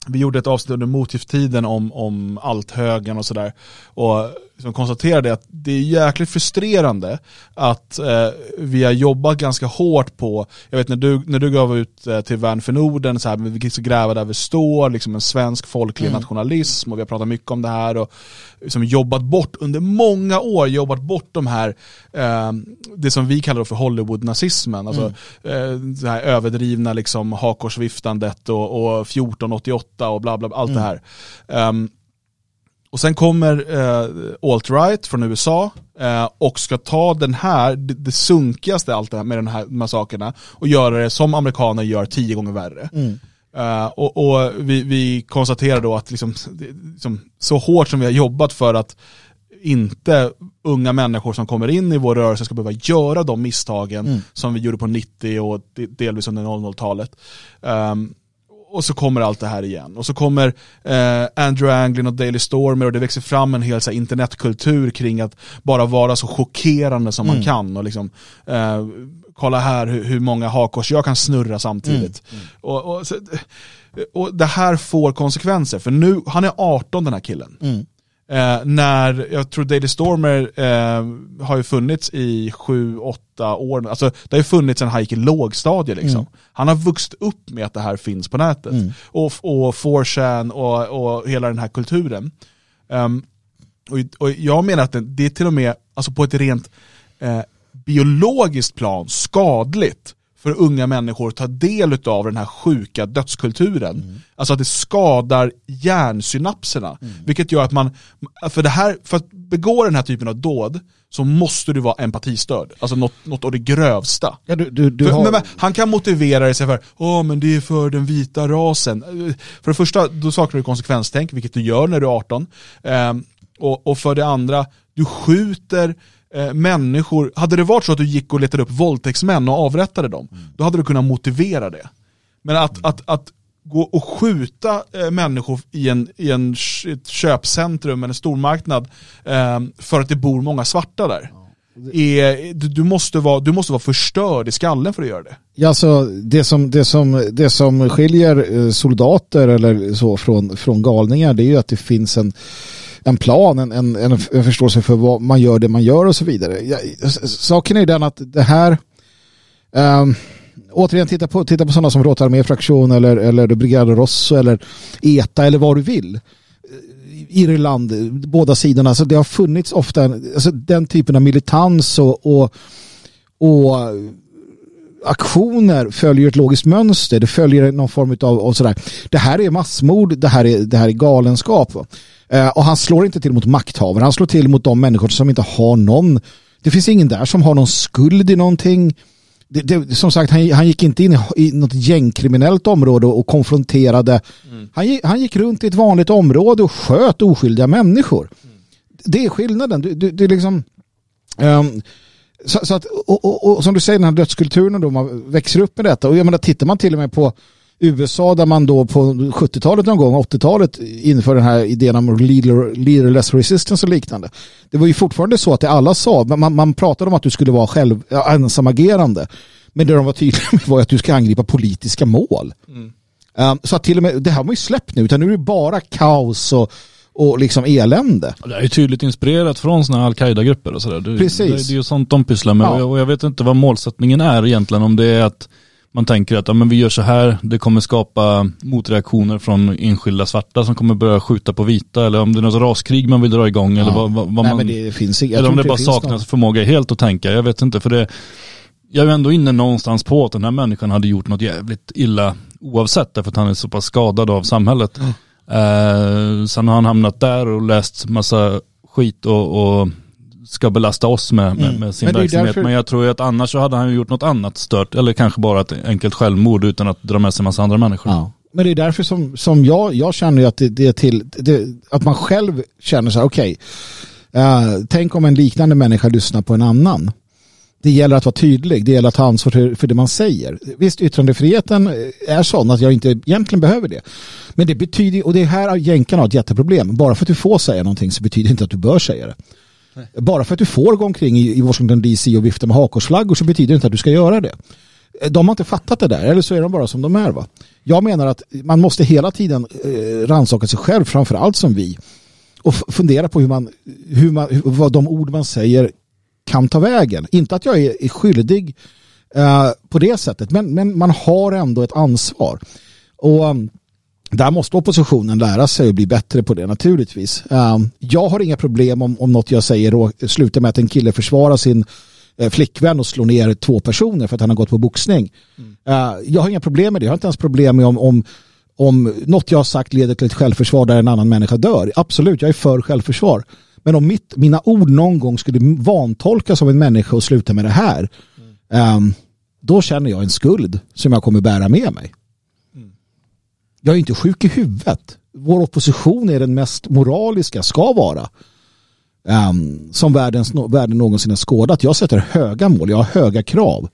vi gjorde ett avsnitt under motgifttiden om, om althögen och sådär. Och som konstaterade att det är jäkligt frustrerande att eh, vi har jobbat ganska hårt på, jag vet när du, när du gav ut eh, till Värn för Norden, så här, vi ska gräva där vi står, liksom en svensk folklig nationalism och vi har pratat mycket om det här och liksom jobbat bort, under många år jobbat bort de här, eh, det som vi kallar för Hollywood-nazismen, alltså eh, det här överdrivna liksom hakorsviftandet och, och 1488 och bla bla, allt det här. Ehm, och sen kommer eh, alt-right från USA eh, och ska ta den här, det, det sunkigaste allt det här med den här, de här sakerna och göra det som amerikaner gör tio gånger värre. Eh, och och vi, vi konstaterar då att liksom, liksom, så hårt som vi har jobbat för att inte unga människor som kommer in i vår rörelse ska behöva göra de misstagen som vi gjorde på 90 och de- delvis under 00-talet. Ehm, och så kommer allt det här igen. Och så kommer eh, Andrew Anglin och Daily Stormer och det växer fram en hel så här, internetkultur kring att bara vara så chockerande som man kan. Och liksom, eh, kolla här hur, hur många hakkors jag kan snurra samtidigt. Och, och, så, och det här får konsekvenser, för nu, han är 18 den här killen. Eh, när, jag tror Daily Stormer eh, har ju funnits i sju, åtta år. Alltså det har ju funnits sen han gick i lågstadie liksom. Mm. Han har vuxit upp med att det här finns på nätet. Mm. Och, och 4chan och, och hela den här kulturen. Ehm, och, och jag menar att det, det är till och med, alltså på ett rent eh, biologiskt plan, skadligt för unga människor att ta del av den här sjuka dödskulturen. Alltså att det skadar hjärnsynapserna. Vilket gör att man, för, det här, för att begå den här typen av dåd så måste du vara empatistörd. Alltså något, något av det grövsta. Ja, du, du, du För, har... men, men, han kan motivera sig för, åh men det är för den vita rasen. För det första, då saknar du konsekvenstänk, vilket du gör när du är 18. Ehm, och, och för det andra, du skjuter eh, människor, hade det varit så att du gick och letade upp våldtäktsmän och avrättade dem, då hade du kunnat motivera det. Men att, att, att gå och skjuta eh, människor i, en, i en, ett köpcentrum eller stormarknad eh, för att det bor många svarta där. Är, du, du, måste vara, du måste vara förstörd i skallen för att göra det. Ja, alltså, det, som, det, som, det som skiljer eh, soldater eller så från, från galningar det är ju att det finns en, en plan, en, en, en, förståelse för vad man gör det man gör och så vidare. Jag, saken är ju den att det här um, återigen titta på, titta på sådana som Rotarmé-fraktion eller, eller Brigade Rosso eller ETA eller vad du vill. Eh, Irland, båda sidorna, alltså det har funnits ofta en, alltså den typen av militans och, och, och aktioner följer ett logiskt mönster. Det följer någon form av, av sådär. Det här är massmord, det här är, det här är galenskap. Eh, och han slår inte till mot makthavare, han slår till mot de människor som inte har någon. Det finns ingen där som har någon skuld i någonting. Det, det, som sagt, han, han gick inte in i, i något gängkriminellt område och, och konfronterade. Han, gick, han gick runt i ett vanligt område och sköt oskyldiga människor. Det är skillnaden. Du, du, det är liksom... ehm, så, så att, och, och, och som du säger, den här dödskulturen då, man växer upp med detta. Och jag menar, tittar man till och med på USA där man då på 70-talet någon gång, 80-talet inför den här idén om leader, leaderless resistance och liknande. Det var ju fortfarande så att det alla sa, man, man pratade om att du skulle vara själv, ensamagerande. Men det de var tydliga med var att du ska angripa politiska mål. Um, så att till och med, det här har man ju släppt nu, utan nu är det bara kaos och, och liksom elände. Det är ju tydligt inspirerat från sådana al-Qaida-grupper och sådär. Precis. Det, det är ju sånt de pysslar med Ja. och, jag, och jag vet inte vad målsättningen är egentligen. Om det är att man tänker att ja, men vi gör så här, det kommer skapa motreaktioner från enskilda svarta som kommer börja skjuta på vita eller om det är något raskrig man vill dra igång eller vad, vad, vad Nej, man... men det finns Eller om det bara saknas någon- förmåga helt att tänka. Jag vet inte för det. Jag är ändå inne någonstans på att den här människan hade gjort något jävligt illa oavsett därför att han är så pass skadad av samhället. Eh, sen har han hamnat där och läst massa skit och, och ska belasta oss med, med, Mm. med sin Men verksamhet. därför- Men jag tror ju att annars så hade han gjort något annat stört eller kanske bara ett enkelt självmord utan att dra med sig massa andra människor. Ja. Men det är därför som, som jag, jag känner ju att det, det är till, det, att man själv känner så här, okej, eh, tänk om en liknande människa lyssnar på en annan. Det gäller att vara tydlig, det gäller att ta ansvar för, det man säger. Visst, yttrandefriheten är sån att jag inte egentligen behöver det. Men det betyder, och det är här jänkarna har ett jätteproblem, bara för att du får säga någonting så betyder det inte att du bör säga det. Bara för att du får gå omkring i, Washington DC och vifta med hakorsflaggor så betyder det inte att du ska göra det. De har inte fattat det där, eller så är de bara som de är. Va? Jag menar att man måste hela tiden eh, rannsaka sig själv, framför allt som vi. Och fundera på hur man, hur man, vad de ord man säger kan ta vägen. Inte att jag är, skyldig eh, på det sättet, men, men man har ändå ett ansvar. Och um, där måste oppositionen lära sig att bli bättre på det naturligtvis. Um, jag har inga problem om, om något jag säger slutar med att en kille försvarar sin eh, flickvän och slår ner två personer för att han har gått på boxning. Eh, jag har inga problem med det. Jag har inte ens problem med om, om, om något jag har sagt leder till ett självförsvar där en annan människa dör. Absolut, jag är för självförsvar. Men om mitt, mina ord någon gång skulle vantolkas av en människa och sluta med det här, ehm, då känner jag en skuld som jag kommer bära med mig. Jag är inte sjuk i huvudet. Vår opposition är den mest moraliska, ska vara. Um, som världens, världen någonsin har skådat. Jag sätter höga mål, jag har höga krav.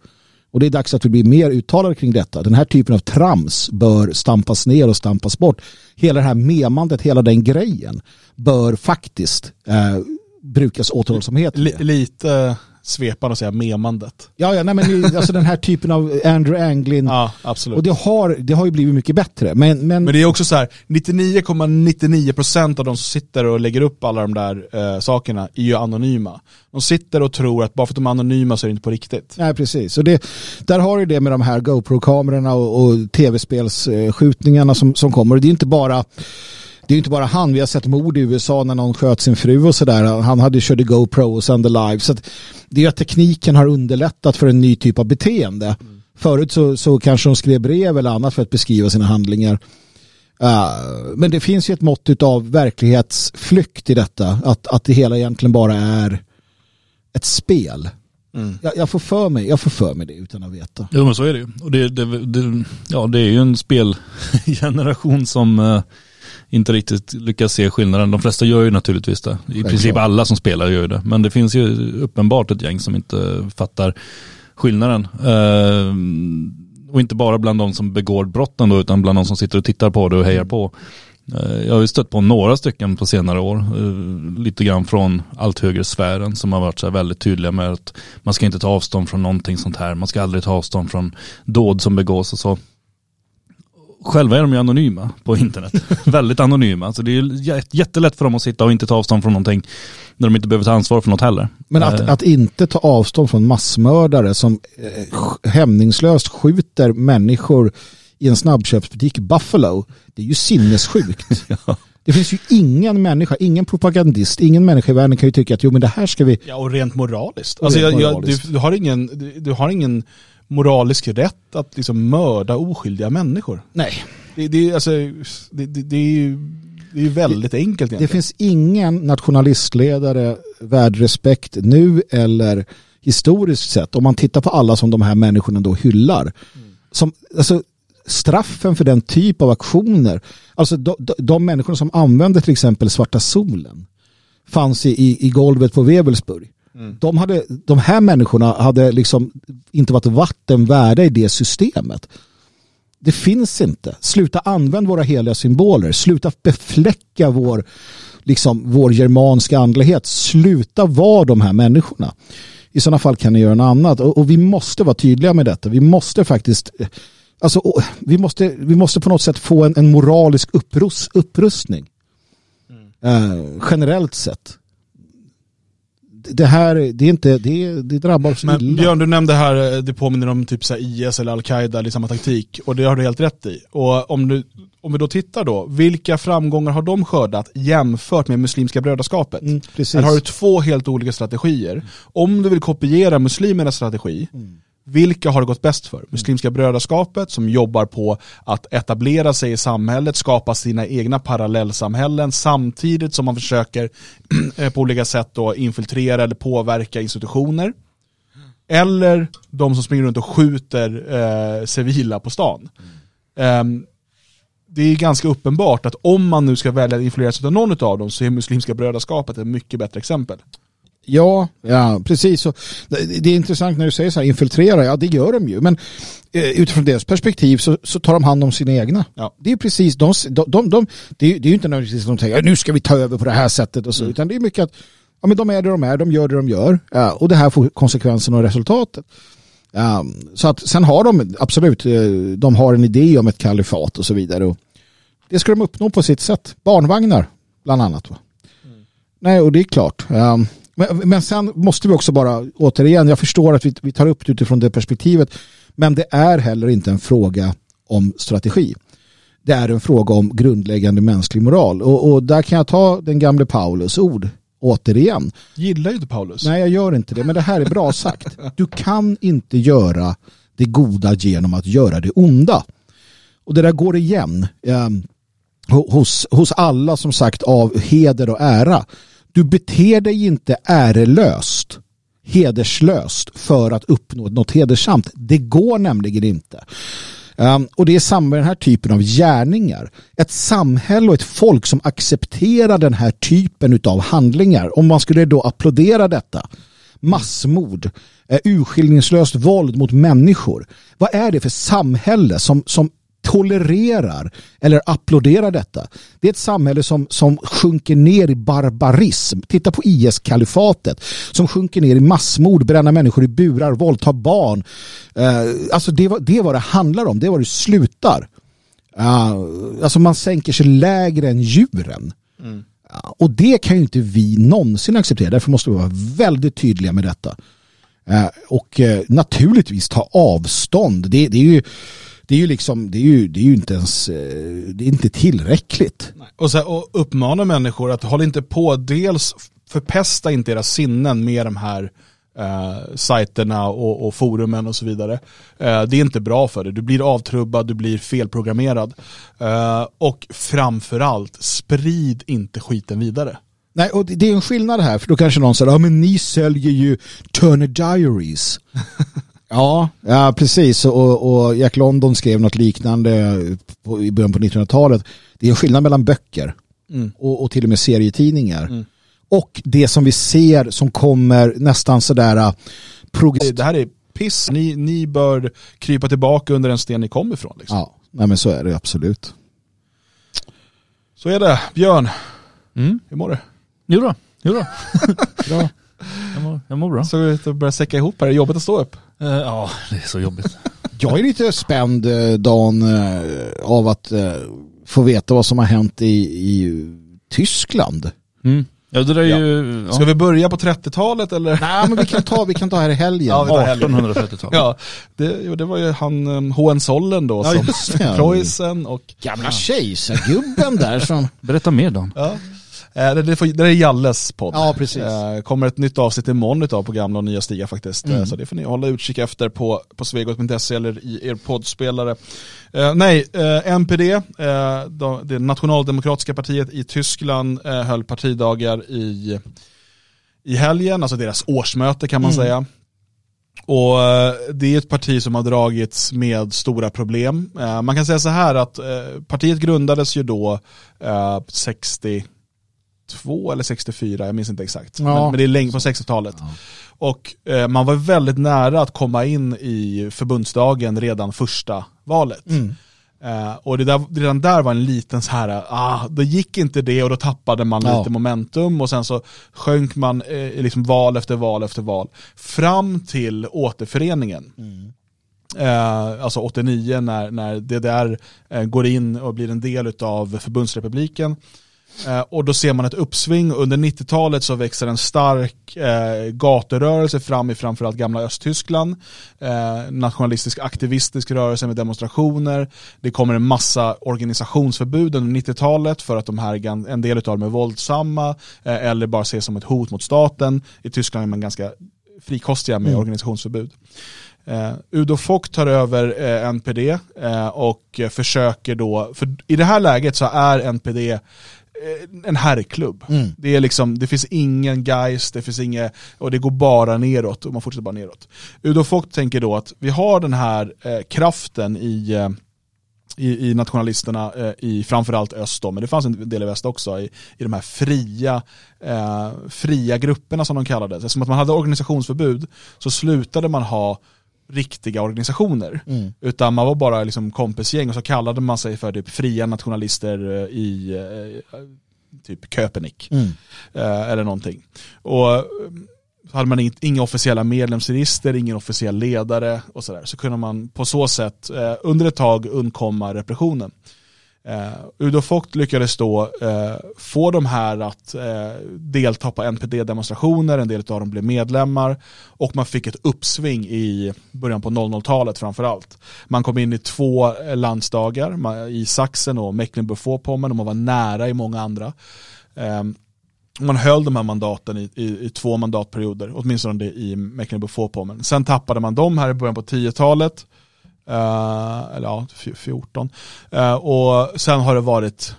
Och det är dags att vi blir mer uttalade kring detta. Den här typen av trams bör stampas ner och stampas bort. Hela det här memandet, hela den grejen bör faktiskt eh, brukas återhållsamhet. L lite, svepande att säga memandet. Ja, ja nej, men alltså den här typen av Andrew Anglin. Ja, absolut. Och det har, det har ju blivit mycket bättre. Men, men, Men det är också så här, 99,99% av de som sitter och lägger upp alla de där eh, sakerna är ju anonyma. De sitter och tror att bara för att de är anonyma så är det inte på riktigt. Nej, precis. Och det, där har du det med de här GoPro-kamerorna och, och tv-spelsskjutningarna som, som kommer. Och det är inte bara det är inte bara han, vi har sett mord i USA när någon sköt sin fru och sådär. Han hade körde GoPro och sände live. Så att det är ju att tekniken har underlättat för en ny typ av beteende. Förut så, så kanske de skrev brev eller annat för att beskriva sina handlingar. Uh, men det finns ju ett mått av verklighetsflykt i detta. Att, att det hela egentligen bara är ett spel. Mm. Jag, jag, får för mig, jag får för mig det utan att veta. Jo men så är det ju. Och det, det, det, ja, det är ju en spelgeneration som eh, inte riktigt lyckas se skillnaden. De flesta gör ju naturligtvis det. I Självklart. princip alla som spelar gör ju det. Men det finns ju uppenbart ett gäng som inte fattar skillnaden. Eh, och inte bara bland de som begår brotten då, utan bland de som sitter och tittar på det och hejar på. Eh, Jag har ju stött på några stycken på senare år, eh, lite grann från allt högre sfären som har varit så här väldigt tydliga med att man ska inte ta avstånd från någonting sånt här, man ska aldrig ta avstånd från dåd som begås och så. Själva är de ju anonyma på internet, väldigt anonyma. Så det är jättelätt för dem att sitta och inte ta avstånd från någonting när de inte behöver ta ansvar för något heller. Men att, Eh, att inte ta avstånd från massmördare som eh, hämningslöst skjuter människor i en snabbköpsbutik i Buffalo, det är ju sinnessjukt. Det finns ju ingen människa, ingen propagandist, ingen människa i världen kan ju tycka att jo men det här ska vi... Ja, och rent moraliskt. Alltså, rent jag, jag, moraliskt. du, du, har ingen, du, du har ingen moralisk rätt att liksom mörda oskyldiga människor. Nej. Det, det, är, alltså, det, det, det är ju det är väldigt enkelt Det egentligen. finns ingen nationalistledare värd respekt nu eller historiskt sett om man tittar på alla som de här människorna då hyllar. Som, alltså, straffen för den typ av aktioner, alltså de, de, de människorna som använde till exempel svarta solen fanns i, i, i golvet på Webelsburg. De, hade, de här människorna hade liksom inte varit vatten värda i det systemet. Det finns inte. Sluta använda våra heliga symboler. Sluta befläcka vår, liksom, vår germanska andlighet. Sluta vara de här människorna. I sådana fall kan ni göra något annat. Och, och vi måste vara tydliga med detta. Vi måste faktiskt alltså, vi, måste, vi måste på något sätt få en, en moralisk upprus, upprustning. Eh, generellt sett. Det här, det är inte, det, det drabbar oss Men illa. Björn, du nämnde här, eh, det påminner om typ så IS eller Al-Qaida, det är samma taktik. Och det har du helt rätt i. Och om, du, om vi då tittar då, vilka framgångar har de skördat jämfört med Muslimska brödraskapet? Mm, precis. Här har du två helt olika strategier. Om du vill kopiera muslimernas strategi, vilka har det gått bäst för? Muslimska brödraskapet som jobbar på att etablera sig i samhället, skapa sina egna parallellsamhällen samtidigt som man försöker eh, på olika sätt då infiltrera eller påverka institutioner. Eller de som springer runt och skjuter eh, civila på stan. Um, det är ganska uppenbart att om man nu ska välja att influeras av någon av dem så är Muslimska brödraskapet ett mycket bättre exempel. Ja, ja precis. Så, det, är intressant när du säger så här, infiltrera, ja det gör de ju. Men eh, utifrån deras perspektiv så, så tar de hand om sina egna. Ja. Det är precis, de, de, de, de, det, är, det är ju inte nödvändigtvis att de tänker nu ska vi ta över på det här sättet och så, utan det är mycket att ja, men de är det de är, de gör det de gör ja, och det här får konsekvenserna och resultatet. Ja, så att sen har de absolut, eh, de har en idé om ett kalifat och så vidare. Och det ska de uppnå på sitt sätt. Barnvagnar bland annat. Va? Nej, och det är klart. Ja, men, men sen måste vi också bara, återigen, jag förstår att vi, vi tar upp det utifrån det perspektivet, men det är heller inte en fråga om strategi. Det är en fråga om grundläggande mänsklig moral. Och, och där kan jag ta den gamle Paulus ord återigen. Gillar ju inte Paulus. Nej, jag gör inte det, men det här är bra sagt. Du kan inte göra det goda genom att göra det onda. Och det där går igen eh, hos, hos alla som sagt av heder och ära. Du beter dig inte ärelöst, hederslöst för att uppnå något hedersamt. Det går nämligen inte. Um, och det är samma med den här typen av gärningar. Ett samhälle och ett folk som accepterar den här typen av handlingar, om man skulle då applådera detta, massmord, eh, urskillningslöst våld mot människor. Vad är det för samhälle som, som tolererar eller applåderar detta. Det är ett samhälle som, som sjunker ner i barbarism. Titta på IS-kalifatet som sjunker ner i massmord, bränna människor i burar, våldta barn. Eh, alltså det, var, det är vad det handlar om, det är vad det slutar. Uh, alltså man sänker sig lägre än djuren. Mm. Uh, och det kan ju inte vi någonsin acceptera, därför måste vi vara väldigt tydliga med detta. Uh, och naturligtvis ta avstånd. Det, det är ju det är ju liksom, det är ju, det är ju inte ens, eh, det är inte tillräckligt. Och, så, och uppmana människor att hålla inte på, dels förpesta inte era sinnen med de här eh, sajterna och, och, forumen och så vidare. Eh, det är inte bra för dig, du blir avtrubbad, du blir felprogrammerad. Eh, och framförallt, sprid inte skiten vidare. Nej, och det är en skillnad här, för då kanske någon säger, ja men ni säljer ju Turner Diaries. Ja, ja precis. Och, och, Jack London skrev något liknande på, i början på 1900-talet. Det är en skillnad mellan böcker mm. och, och, till och med serietidningar. Mm. Och det som vi ser som kommer nästan sådär äh, progressivt. Det här är piss. Ni, ni bör krypa tillbaka under den sten ni kom ifrån. Liksom. Ja, nej, men så är det absolut. Så är det. Björn, mm. hur mår du? Jo då, jo då. Bra. Jag mår, jag mår bra. Såg ut att börja säcka ihop här, är det jobbigt att stå upp? Uh, ja, det är så jobbigt. jag är lite spänd eh, Dan uh, av att uh, få veta vad som har hänt i, i Tyskland. Mm. Ja, det är ju, ja. Ska vi börja på 30-talet eller? Nej, men vi kan ta, vi kan ta här i helgen. Ja, 1830-talet. ja, det, det var ju han um, Hohenzollern då ja, som Preussen och... Gamla kejsargubben där som... Berätta mer Dan. Ja. Eh, det, får, det är Jalles podd. Ja, precis. Eh, kommer ett nytt avsnitt imorgon utav på gamla och nya stigar faktiskt. Mm. Så det får ni hålla utkik efter på, på svegot.se eller i er poddspelare. Eh, nej, eh, NPD, eh, det nationaldemokratiska partiet i Tyskland, eh, höll partidagar i, i helgen, alltså deras årsmöte kan man mm. säga. Och det är ett parti som har dragits med stora problem. Man kan säga så här att partiet grundades ju då 60 62 eller 64, jag minns inte exakt. Ja. Men, men, det är länge på 60-talet. Ja. Och eh, man var väldigt nära att komma in i förbundsdagen redan första valet. Mm. Eh, och det där, redan där var en liten så här, ah, då gick inte det och då tappade man ja. lite momentum och sen så sjönk man eh, liksom val efter val efter val. Fram till återföreningen. Mm. Eh, alltså 89 när, när DDR eh, går in och blir en del av förbundsrepubliken. Eh, och då ser man ett uppsving. Under 90-talet så växer en stark eh, gaturörelse fram i framförallt gamla Östtyskland. Eh, nationalistisk aktivistisk rörelse med demonstrationer. Det kommer en massa organisationsförbud under 90-talet för att de här, en del av dem är våldsamma eh, eller bara ses som ett hot mot staten. I Tyskland är man ganska frikostiga med mm. organisationsförbud. Uh, Udo Fock tar över uh, NPD uh, och försöker då, för i det här läget så är NPD en herrklubb. Mm. Det, är liksom, det finns ingen geist, det finns inget, och det går bara neråt och man fortsätter bara neråt. Udo Fock tänker då att vi har den här eh, kraften i, eh, i, i, nationalisterna eh, i framförallt öst då, men det fanns en del i väst också, i, i de här fria, eh, fria grupperna som de kallades. Eftersom att man hade organisationsförbud så slutade man ha riktiga organisationer. Mm. Utan man var bara liksom kompisgäng och så kallade man sig för typ fria nationalister eh, i eh, typ Köpenick. Mm. Eh, eller någonting. Och så hade man inga officiella medlemsregister, ingen officiell ledare och sådär. Så kunde man på så sätt under ett tag undkomma repressionen. Eh, Udo Vogt lyckades då eh, få de här att eh, delta på NPD-demonstrationer, en del av dem blev medlemmar och man fick ett uppsving i början på 00-talet framförallt. Man kom in i två eh, landsdagar, man, i Sachsen och Mecklenburg-Vorpommern och man var nära i många andra. Eh, man höll de här mandaten i, i, i två mandatperioder, åtminstone i Mecklenburg-Vorpommern. Sen tappade man dem här i början på 10-talet Uh, eller ja, 14. Uh, eh, och sen har det varit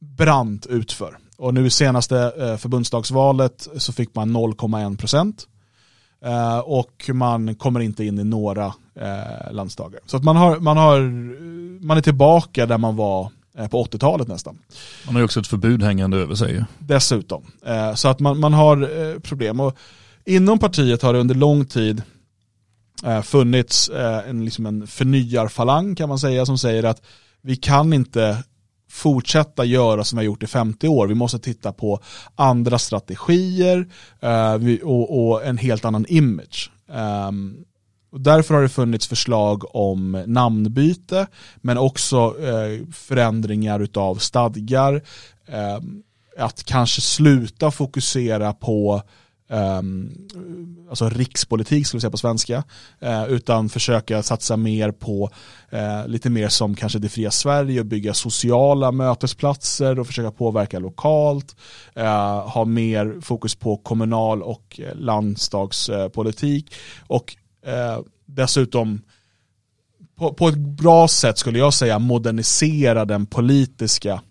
brant utför. Och nu i senaste uh, förbundsdagsvalet så fick man 0,1 procent. Och man kommer inte in i några landsdagar. Så att man, har, man, har, man är tillbaka där man var på 80-talet nästan. Man har ju också ett förbud hängande över sig. Dessutom. Så att man, man har problem. Och inom partiet har det under lång tid eh, Eh, funnits eh, en, liksom en förnyarfalang kan man säga som säger att vi kan inte fortsätta göra som vi har gjort i 50 år. Vi måste titta på andra strategier eh, vi, och, och, en helt annan image. Um, och därför har det funnits förslag om namnbyte men också eh, förändringar av stadgar. Eh, att kanske sluta fokusera på Ehm, alltså rikspolitik skulle vi säga på svenska, eh, utan försöka satsa mer på eh, lite mer som kanske det fria Sverige och bygga sociala mötesplatser och försöka påverka lokalt, eh, ha mer fokus på kommunal och landsdagspolitik och dessutom på, på ett bra sätt skulle jag säga modernisera den politiska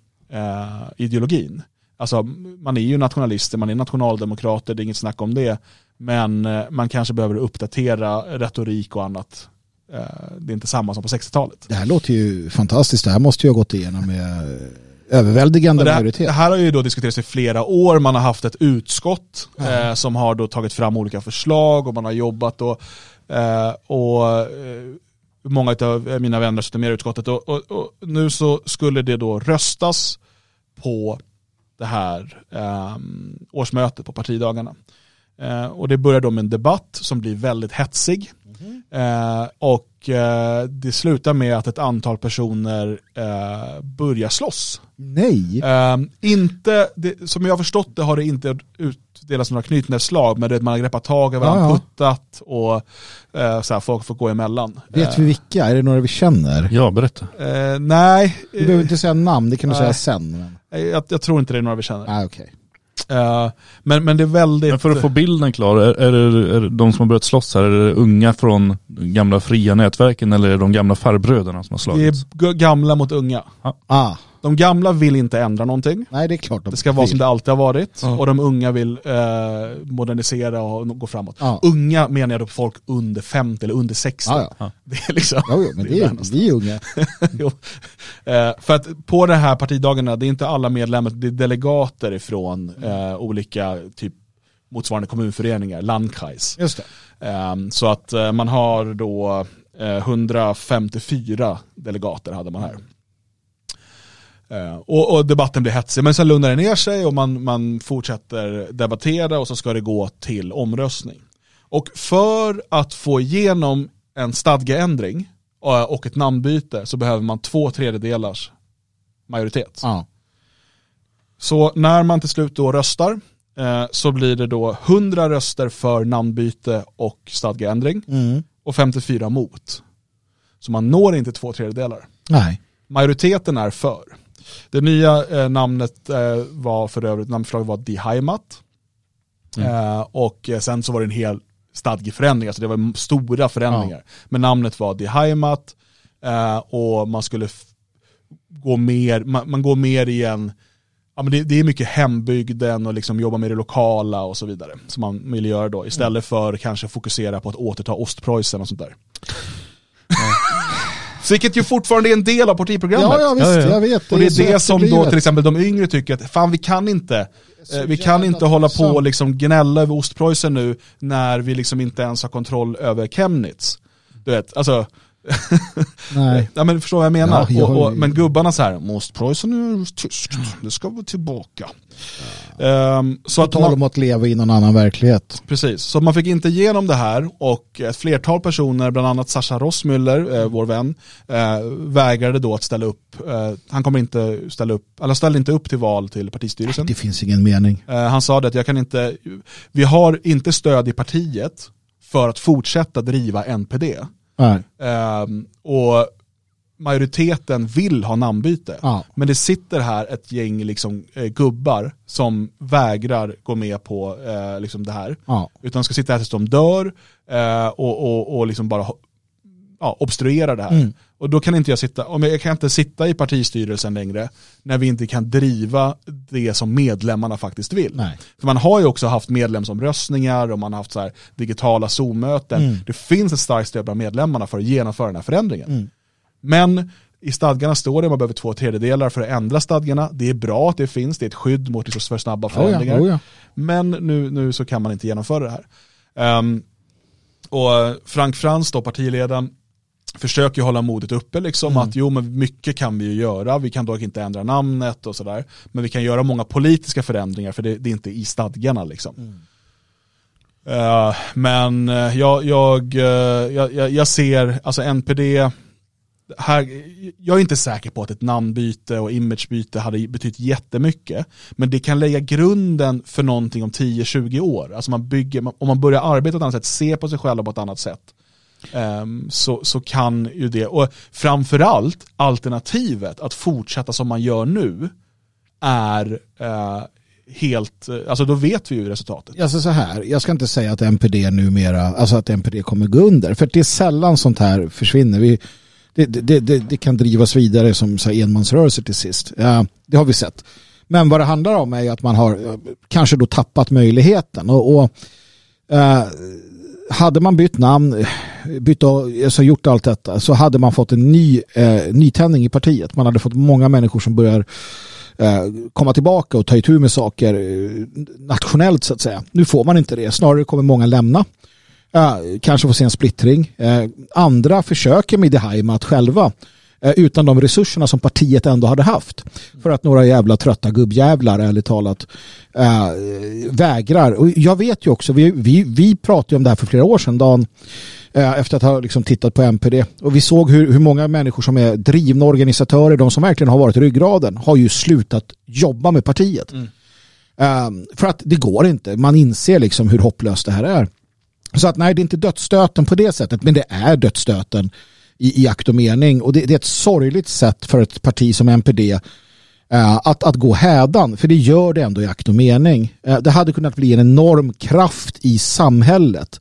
ideologin. Alltså man är ju nationalister, man är nationaldemokrater, det är inget snack om det. Men eh, man kanske behöver uppdatera retorik och annat. Eh, det är inte samma som på 60-talet. Det här låter ju fantastiskt, det här måste ju ha gått igenom med överväldigande det här, majoritet. Det här har ju då diskuterats i flera år, man har haft ett utskott mm. eh, som har då tagit fram olika förslag och man har jobbat och, eh, och eh, många av mina vänner sitter med i utskottet och, och, och, nu så skulle det då röstas på det här eh, årsmötet på partidagarna. Eh, och det börjar då med en debatt som blir väldigt hetsig. Mm. Eh, och eh, det slutar med att ett antal personer eh, börjar slåss. Nej. Ehm, inte, det, som jag har förstått det har det inte utdelats några knytnävsslag men det, man har greppat tag över varandra, ja, ja. puttat och eh, så här, folk får gå emellan. Vet vi vilka? Är det några vi känner? Ja, berätta. nej. Du behöver inte säga namn, det kan du säga sen. Men... Jag, jag, tror inte det är några vi känner. Ah, okay. Uh, men, men det är väldigt... Men för att få bilden klar, är, är, det, är det de som har börjat slåss här, är det unga från gamla fria nätverken eller är det de gamla farbröderna som har slagits? Det är gamla mot unga. Ah. ah. De gamla vill inte ändra någonting. Nej, det är klart. De det ska vara som det alltid har varit. Mm. Och de unga vill eh, modernisera och gå framåt. Ja. Unga menar jag då folk under 50 eller under 60. Ja, ja. Det är liksom... Ja, men det är, vi är unga. eh, för att på de här partidagarna, det är inte alla medlemmar, det är delegater ifrån eh, olika typ motsvarande kommunföreningar, Landkreis. Just det. Eh, så att eh, man har då 154 eh, delegater hade man här. Eh, och, och, debatten blir hetsig, men sen lugnar det ner sig och man, man fortsätter debattera och så ska det gå till omröstning. Och för att få igenom en stadgeändring eh, och ett namnbyte så behöver man två tredjedelars majoritet. Ja. Så när man till slut då röstar eh, så blir det då 100 röster för namnbyte och stadgeändring mm. och 54 mot. Så man når inte två tredjedelar. Nej. Majoriteten är för. Det nya eh, namnet eh, var för övrigt, namnförslaget var Die Heimat. Mm. Eh, och eh, sen så var det en hel stadgeförändring, alltså det var stora förändringar. Ja. Men namnet var Die Heimat eh, och man skulle gå mer, man, man, går mer i en, ja, men det, det, är mycket hembygden och liksom jobba med det lokala och så vidare. Som man vill göra då, istället mm. för kanske fokusera på att återta Ostpreussen och sånt där. Vilket ju fortfarande är en del av partiprogrammet. Ja, ja visst, ja, ja. jag vet. Det och det är, är det som då till exempel de yngre tycker att fan vi kan inte, eh, vi kan inte hålla på och liksom gnälla över Ostpreussen nu när vi liksom inte ens har kontroll över Chemnitz. Du vet, alltså Nej. ja, men förstår vad jag menar? Ja, jag och, och, men gubbarna så här, Ostpreussen är tyskt, det ska vara tillbaka. Ja. Um, så att tal om att leva i någon annan verklighet. Precis, så man fick inte igenom det här och ett flertal personer, bland annat Sascha Rossmüller, eh, vår vän, eh, vägrade då att ställa upp. Eh, han kommer inte ställa upp, eller ställde inte upp till val till partistyrelsen. Det finns ingen mening. Eh, han sa det att jag kan inte, vi har inte stöd i partiet för att fortsätta driva NPD. Um, och majoriteten vill ha namnbyte. Ja. Men det sitter här ett gäng liksom, eh, gubbar som vägrar gå med på eh, liksom det här. Ja. Utan ska sitta här tills de dör eh, och, och, och liksom bara ja, obstruera det här. Mm. Och då kan inte jag sitta, om jag, kan inte sitta i partistyrelsen längre när vi inte kan driva det som medlemmarna faktiskt vill. Nej. För man har ju också haft medlemsomröstningar och man har haft så här digitala Zoom-möten. Mm. Det finns ett starkt stöd bland medlemmarna för att genomföra den här förändringen. Mm. Men i stadgarna står det att man behöver två tredjedelar för att ändra stadgarna. Det är bra att det finns, det är ett skydd mot liksom för snabba förändringar. Oh ja, oh ja. Men nu, nu så kan man inte genomföra det här. Um, Och Frank Frans då, partiledaren, försöker hålla modet uppe liksom Mm. att jo men mycket kan vi ju göra, vi kan dock inte ändra namnet och sådär. Men vi kan göra många politiska förändringar för det, det är inte i stadgarna liksom. Mm. Eh, men eh, jag, jag, eh, jag, jag, jag ser, alltså NPD, här, jag är inte säker på att ett namnbyte och imagebyte hade betytt jättemycket. Men det kan lägga grunden för någonting om 10-20 år. Alltså man bygger, om man börjar arbeta på ett annat sätt, se på sig själva på ett annat sätt. Ehm, så, så kan ju det, och framförallt alternativet att fortsätta som man gör nu är eh, helt, alltså då vet vi ju resultatet. Alltså så här, jag ska inte säga att NPD numera, alltså att NPD kommer gå under. För det är sällan sånt här försvinner. Vi, det, det, det, det kan drivas vidare som så här, enmansrörelse till sist. Ja, det har vi sett. Men vad det handlar om är ju att man har eh, kanske då tappat möjligheten. Och, och eh, hade man bytt namn, eh, bytt och, alltså gjort allt detta, så hade man fått en ny eh, nytändning i partiet. Man hade fått många människor som börjar eh, komma tillbaka och ta itu med saker eh, nationellt så att säga. Nu får man inte det, snarare kommer många lämna. Eh, kanske få se en splittring. Eh, andra försöker med det här med att själva eh, utan de resurserna som partiet ändå hade haft. För att några jävla trötta gubbjävlar ärligt talat eh, vägrar. Och jag vet ju också, vi, vi, vi pratade om det här för flera år sedan, Dan, eh, efter att ha liksom tittat på MPD. Och vi såg hur, hur många människor som är drivna organisatörer, de som verkligen har varit ryggraden, har ju slutat jobba med partiet. Eh, för att det går inte. Man inser liksom hur hopplöst det här är. Så att nej, det är inte dödsstöten på det sättet, men det är dödsstöten i, i akt och mening. Och det, det är ett sorgligt sätt för ett parti som MPD eh, att, att gå hädan, för det gör det ändå i akt och mening. Eh, det hade kunnat bli en enorm kraft i samhället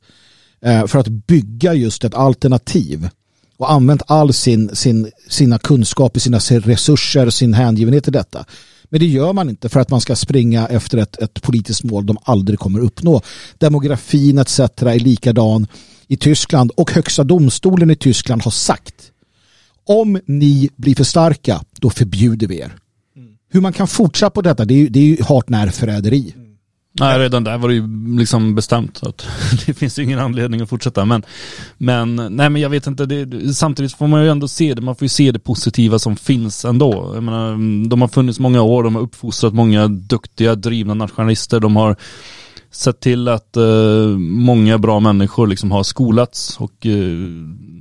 eh, för att bygga just ett alternativ och använt all sin, sin, sina kunskaper, sina resurser, sin hängivenhet till detta. Men det gör man inte för att man ska springa efter ett, ett politiskt mål de aldrig kommer uppnå. Demografin etc. är likadan i Tyskland och högsta domstolen i Tyskland har sagt om ni blir för starka då förbjuder vi er. Hur man kan fortsätta på detta det är ju, det är ju hart när förräderi. Nej, redan där var det ju liksom bestämt att det finns ju ingen anledning att fortsätta. Men, men nej, men jag vet inte, det, samtidigt får man ju ändå se det, man får ju se det positiva som finns ändå. Jag menar, de har funnits många år, de har uppfostrat många duktiga, drivna nationalister, de har sett till att eh, många bra människor liksom har skolats och eh,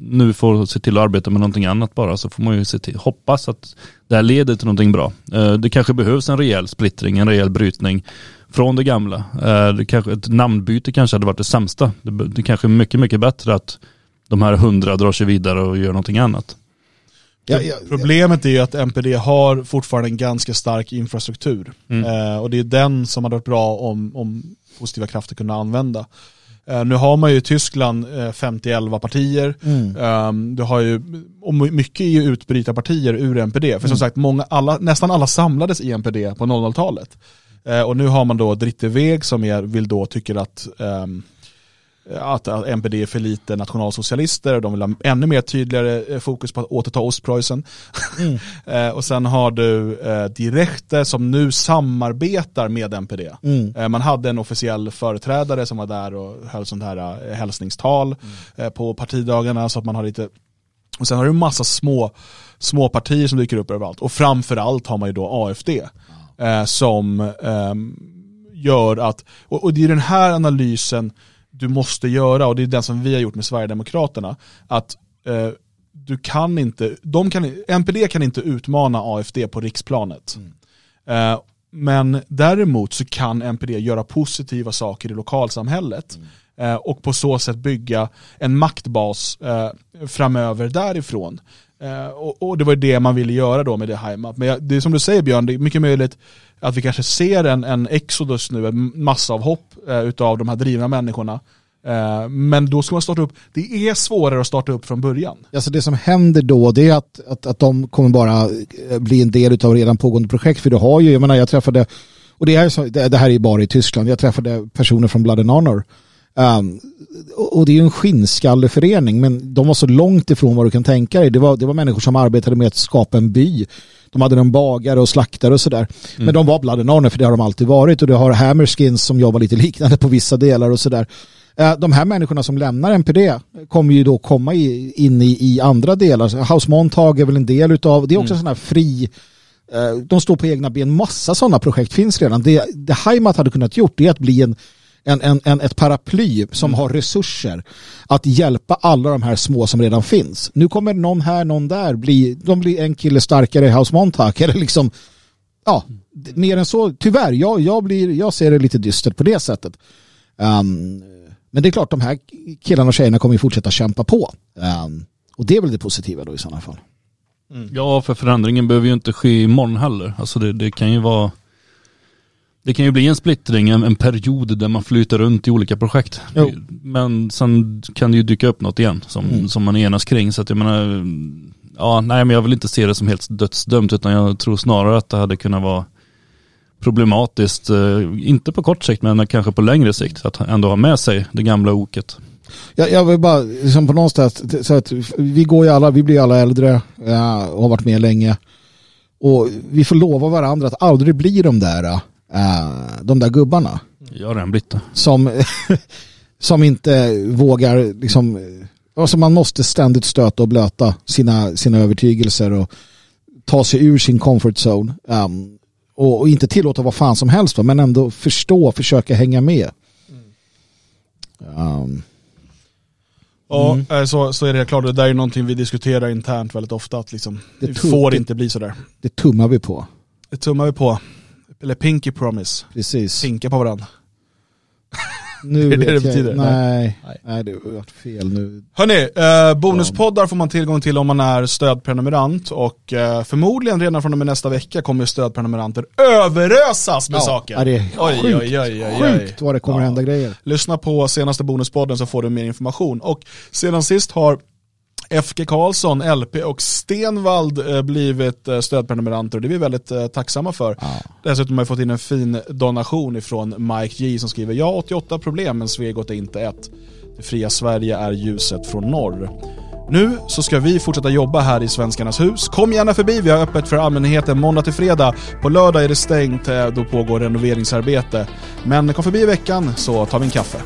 nu får se till att arbeta med någonting annat bara så får man ju se till, hoppas att det här leder till någonting bra. Eh, det kanske behövs en rejäl splittring, en rejäl brytning från det gamla. Eh, det kanske, ett namnbyte kanske hade varit det sämsta. Det, det kanske är mycket, mycket bättre att de här hundra drar sig vidare och gör någonting annat. Ja, ja, Problemet är ju att MPD har fortfarande en ganska stark infrastruktur. Eh, och det är den som hade varit bra om, om positiva krafter kunde använda. Eh, nu har man ju i Tyskland eh, 50-11 partier. Mm. Um, du har ju, och mycket är ju utbrytarpartier ur NPD. För som sagt, många, alla, nästan alla samlades i NPD på 00-talet. Eh, och nu har man då Dritte Weg som är, vill då tycker att ehm, att att NPD är för lite nationalsocialister och de vill ha ännu mer tydligare eh, fokus på att återta Ostpreussen. Eh, och sen har du eh, Direkte som nu samarbetar med NPD. Mm. Eh, man hade en officiell företrädare som var där och höll sånt här eh, hälsningstal eh, på partidagarna så att man har lite och sen har du en massa små, små partier som dyker upp överallt och framförallt har man ju då AFD eh, som ehm, gör att, och, och det är den här analysen du måste göra och det är den som vi har gjort med Sverigedemokraterna att eh, du kan inte, de kan, NPD kan inte utmana AFD på riksplanet. Eh, men däremot så kan NPD göra positiva saker i lokalsamhället eh, och på så sätt bygga en maktbas eh, framöver därifrån. Eh, och, och det var det man ville göra då med det Heimat. Men jag, det är som du säger Björn, det är mycket möjligt att vi kanske ser en, en exodus nu, en massavhopp eh, utav de här drivna människorna. Eh, men då ska man starta upp, det är svårare att starta upp från början. Alltså det som händer då det är att, att, att de kommer bara eh, bli en del av redan pågående projekt. För du har ju, jag menar jag träffade, och det, är så, det, här är ju bara i Tyskland, jag träffade personer från Blood and Honor. Um, och det är ju en skinnskalleförening men de var så långt ifrån vad du kan tänka dig. Det var, det var människor som arbetade med att skapa en by. De hade en bagare och slaktare och sådär. Mm. Men de var Blood and Honor för det har de alltid varit och du har Hammerskins som jobbar lite liknande på vissa delar och sådär. Eh, De här människorna som lämnar NPD kommer ju då komma i, in i, i andra delar. House Montag är väl en del utav, det är också Mm. sån här fri, eh, de står på egna ben, massa sådana projekt finns redan. Det, det Heimat hade kunnat gjort det är att bli en, en, en, en, ett paraply som har resurser att hjälpa alla de här små som redan finns. Nu kommer någon här, någon där, bli, de blir en kille starkare i House Montag eller liksom ja, mer än så, tyvärr, jag, jag, blir, jag ser det lite dystert på det sättet. Um, men det är klart, de här killarna och tjejerna kommer ju fortsätta kämpa på. Um, och det är väl det positiva då i sådana fall. Ja, för förändringen behöver ju inte ske imorgon heller. Alltså det, det kan ju vara det kan ju bli en splittring, en, en period där man flyter runt i olika projekt. Jo. Men sen kan det ju dyka upp något igen som, Mm. som man enas kring. Så att jag menar, ja nej men jag vill inte se det som helt dödsdömt utan jag tror snarare att det hade kunnat vara problematiskt, eh, inte på kort sikt men kanske på längre sikt, att ändå ha med sig det gamla oket. Jag, jag vill bara, liksom på någonstans, så att vi går ju alla, vi blir alla äldre ja, och har varit med länge. Och vi får lova varandra att aldrig bli de där, eh, de där gubbarna. Blivit det. som, som inte vågar liksom, alltså man måste ständigt stöta och blöta sina, sina övertygelser och ta sig ur sin comfort zone um, och, och inte tillåta vad fan som helst va? men ändå förstå och försöka hänga med. Um, Ja, Mm. eh, så, så är det klart. Det där är någonting vi diskuterar internt väldigt ofta. Att liksom, Det det får inte bli sådär. det tummar vi på. Det tummar vi på. Eller pinky promise. Precis. Pinka på varandra. Nu Är det vet det jag, betyder? Nej, Nej. nej, det har varit fel nu. Hörni, eh, bonuspoddar får man tillgång till om man är stödprenumerant och eh, förmodligen redan från och med nästa vecka kommer stödprenumeranter överösas med saker. Ja, det är Oj, sjukt, oj, oj, oj, oj. sjukt vad det kommer Ja. hända grejer. Lyssna på senaste bonuspodden så får du mer information. Och sedan sist har FG Karlsson, LP och Stenvald eh, blivit eh, stödprenumeranter och det är vi väldigt eh, tacksamma för. Dessutom har vi fått in en fin donation ifrån Mike J som skriver Jag har 88 problem men Svegot är inte ett. Det fria Sverige är ljuset från norr. Nu så ska vi fortsätta jobba här i Svenskarnas hus. Kom gärna förbi, vi har öppet för allmänheten måndag till fredag. På lördag är det stängt, då pågår renoveringsarbete. Men kom förbi i veckan så tar vi en kaffe.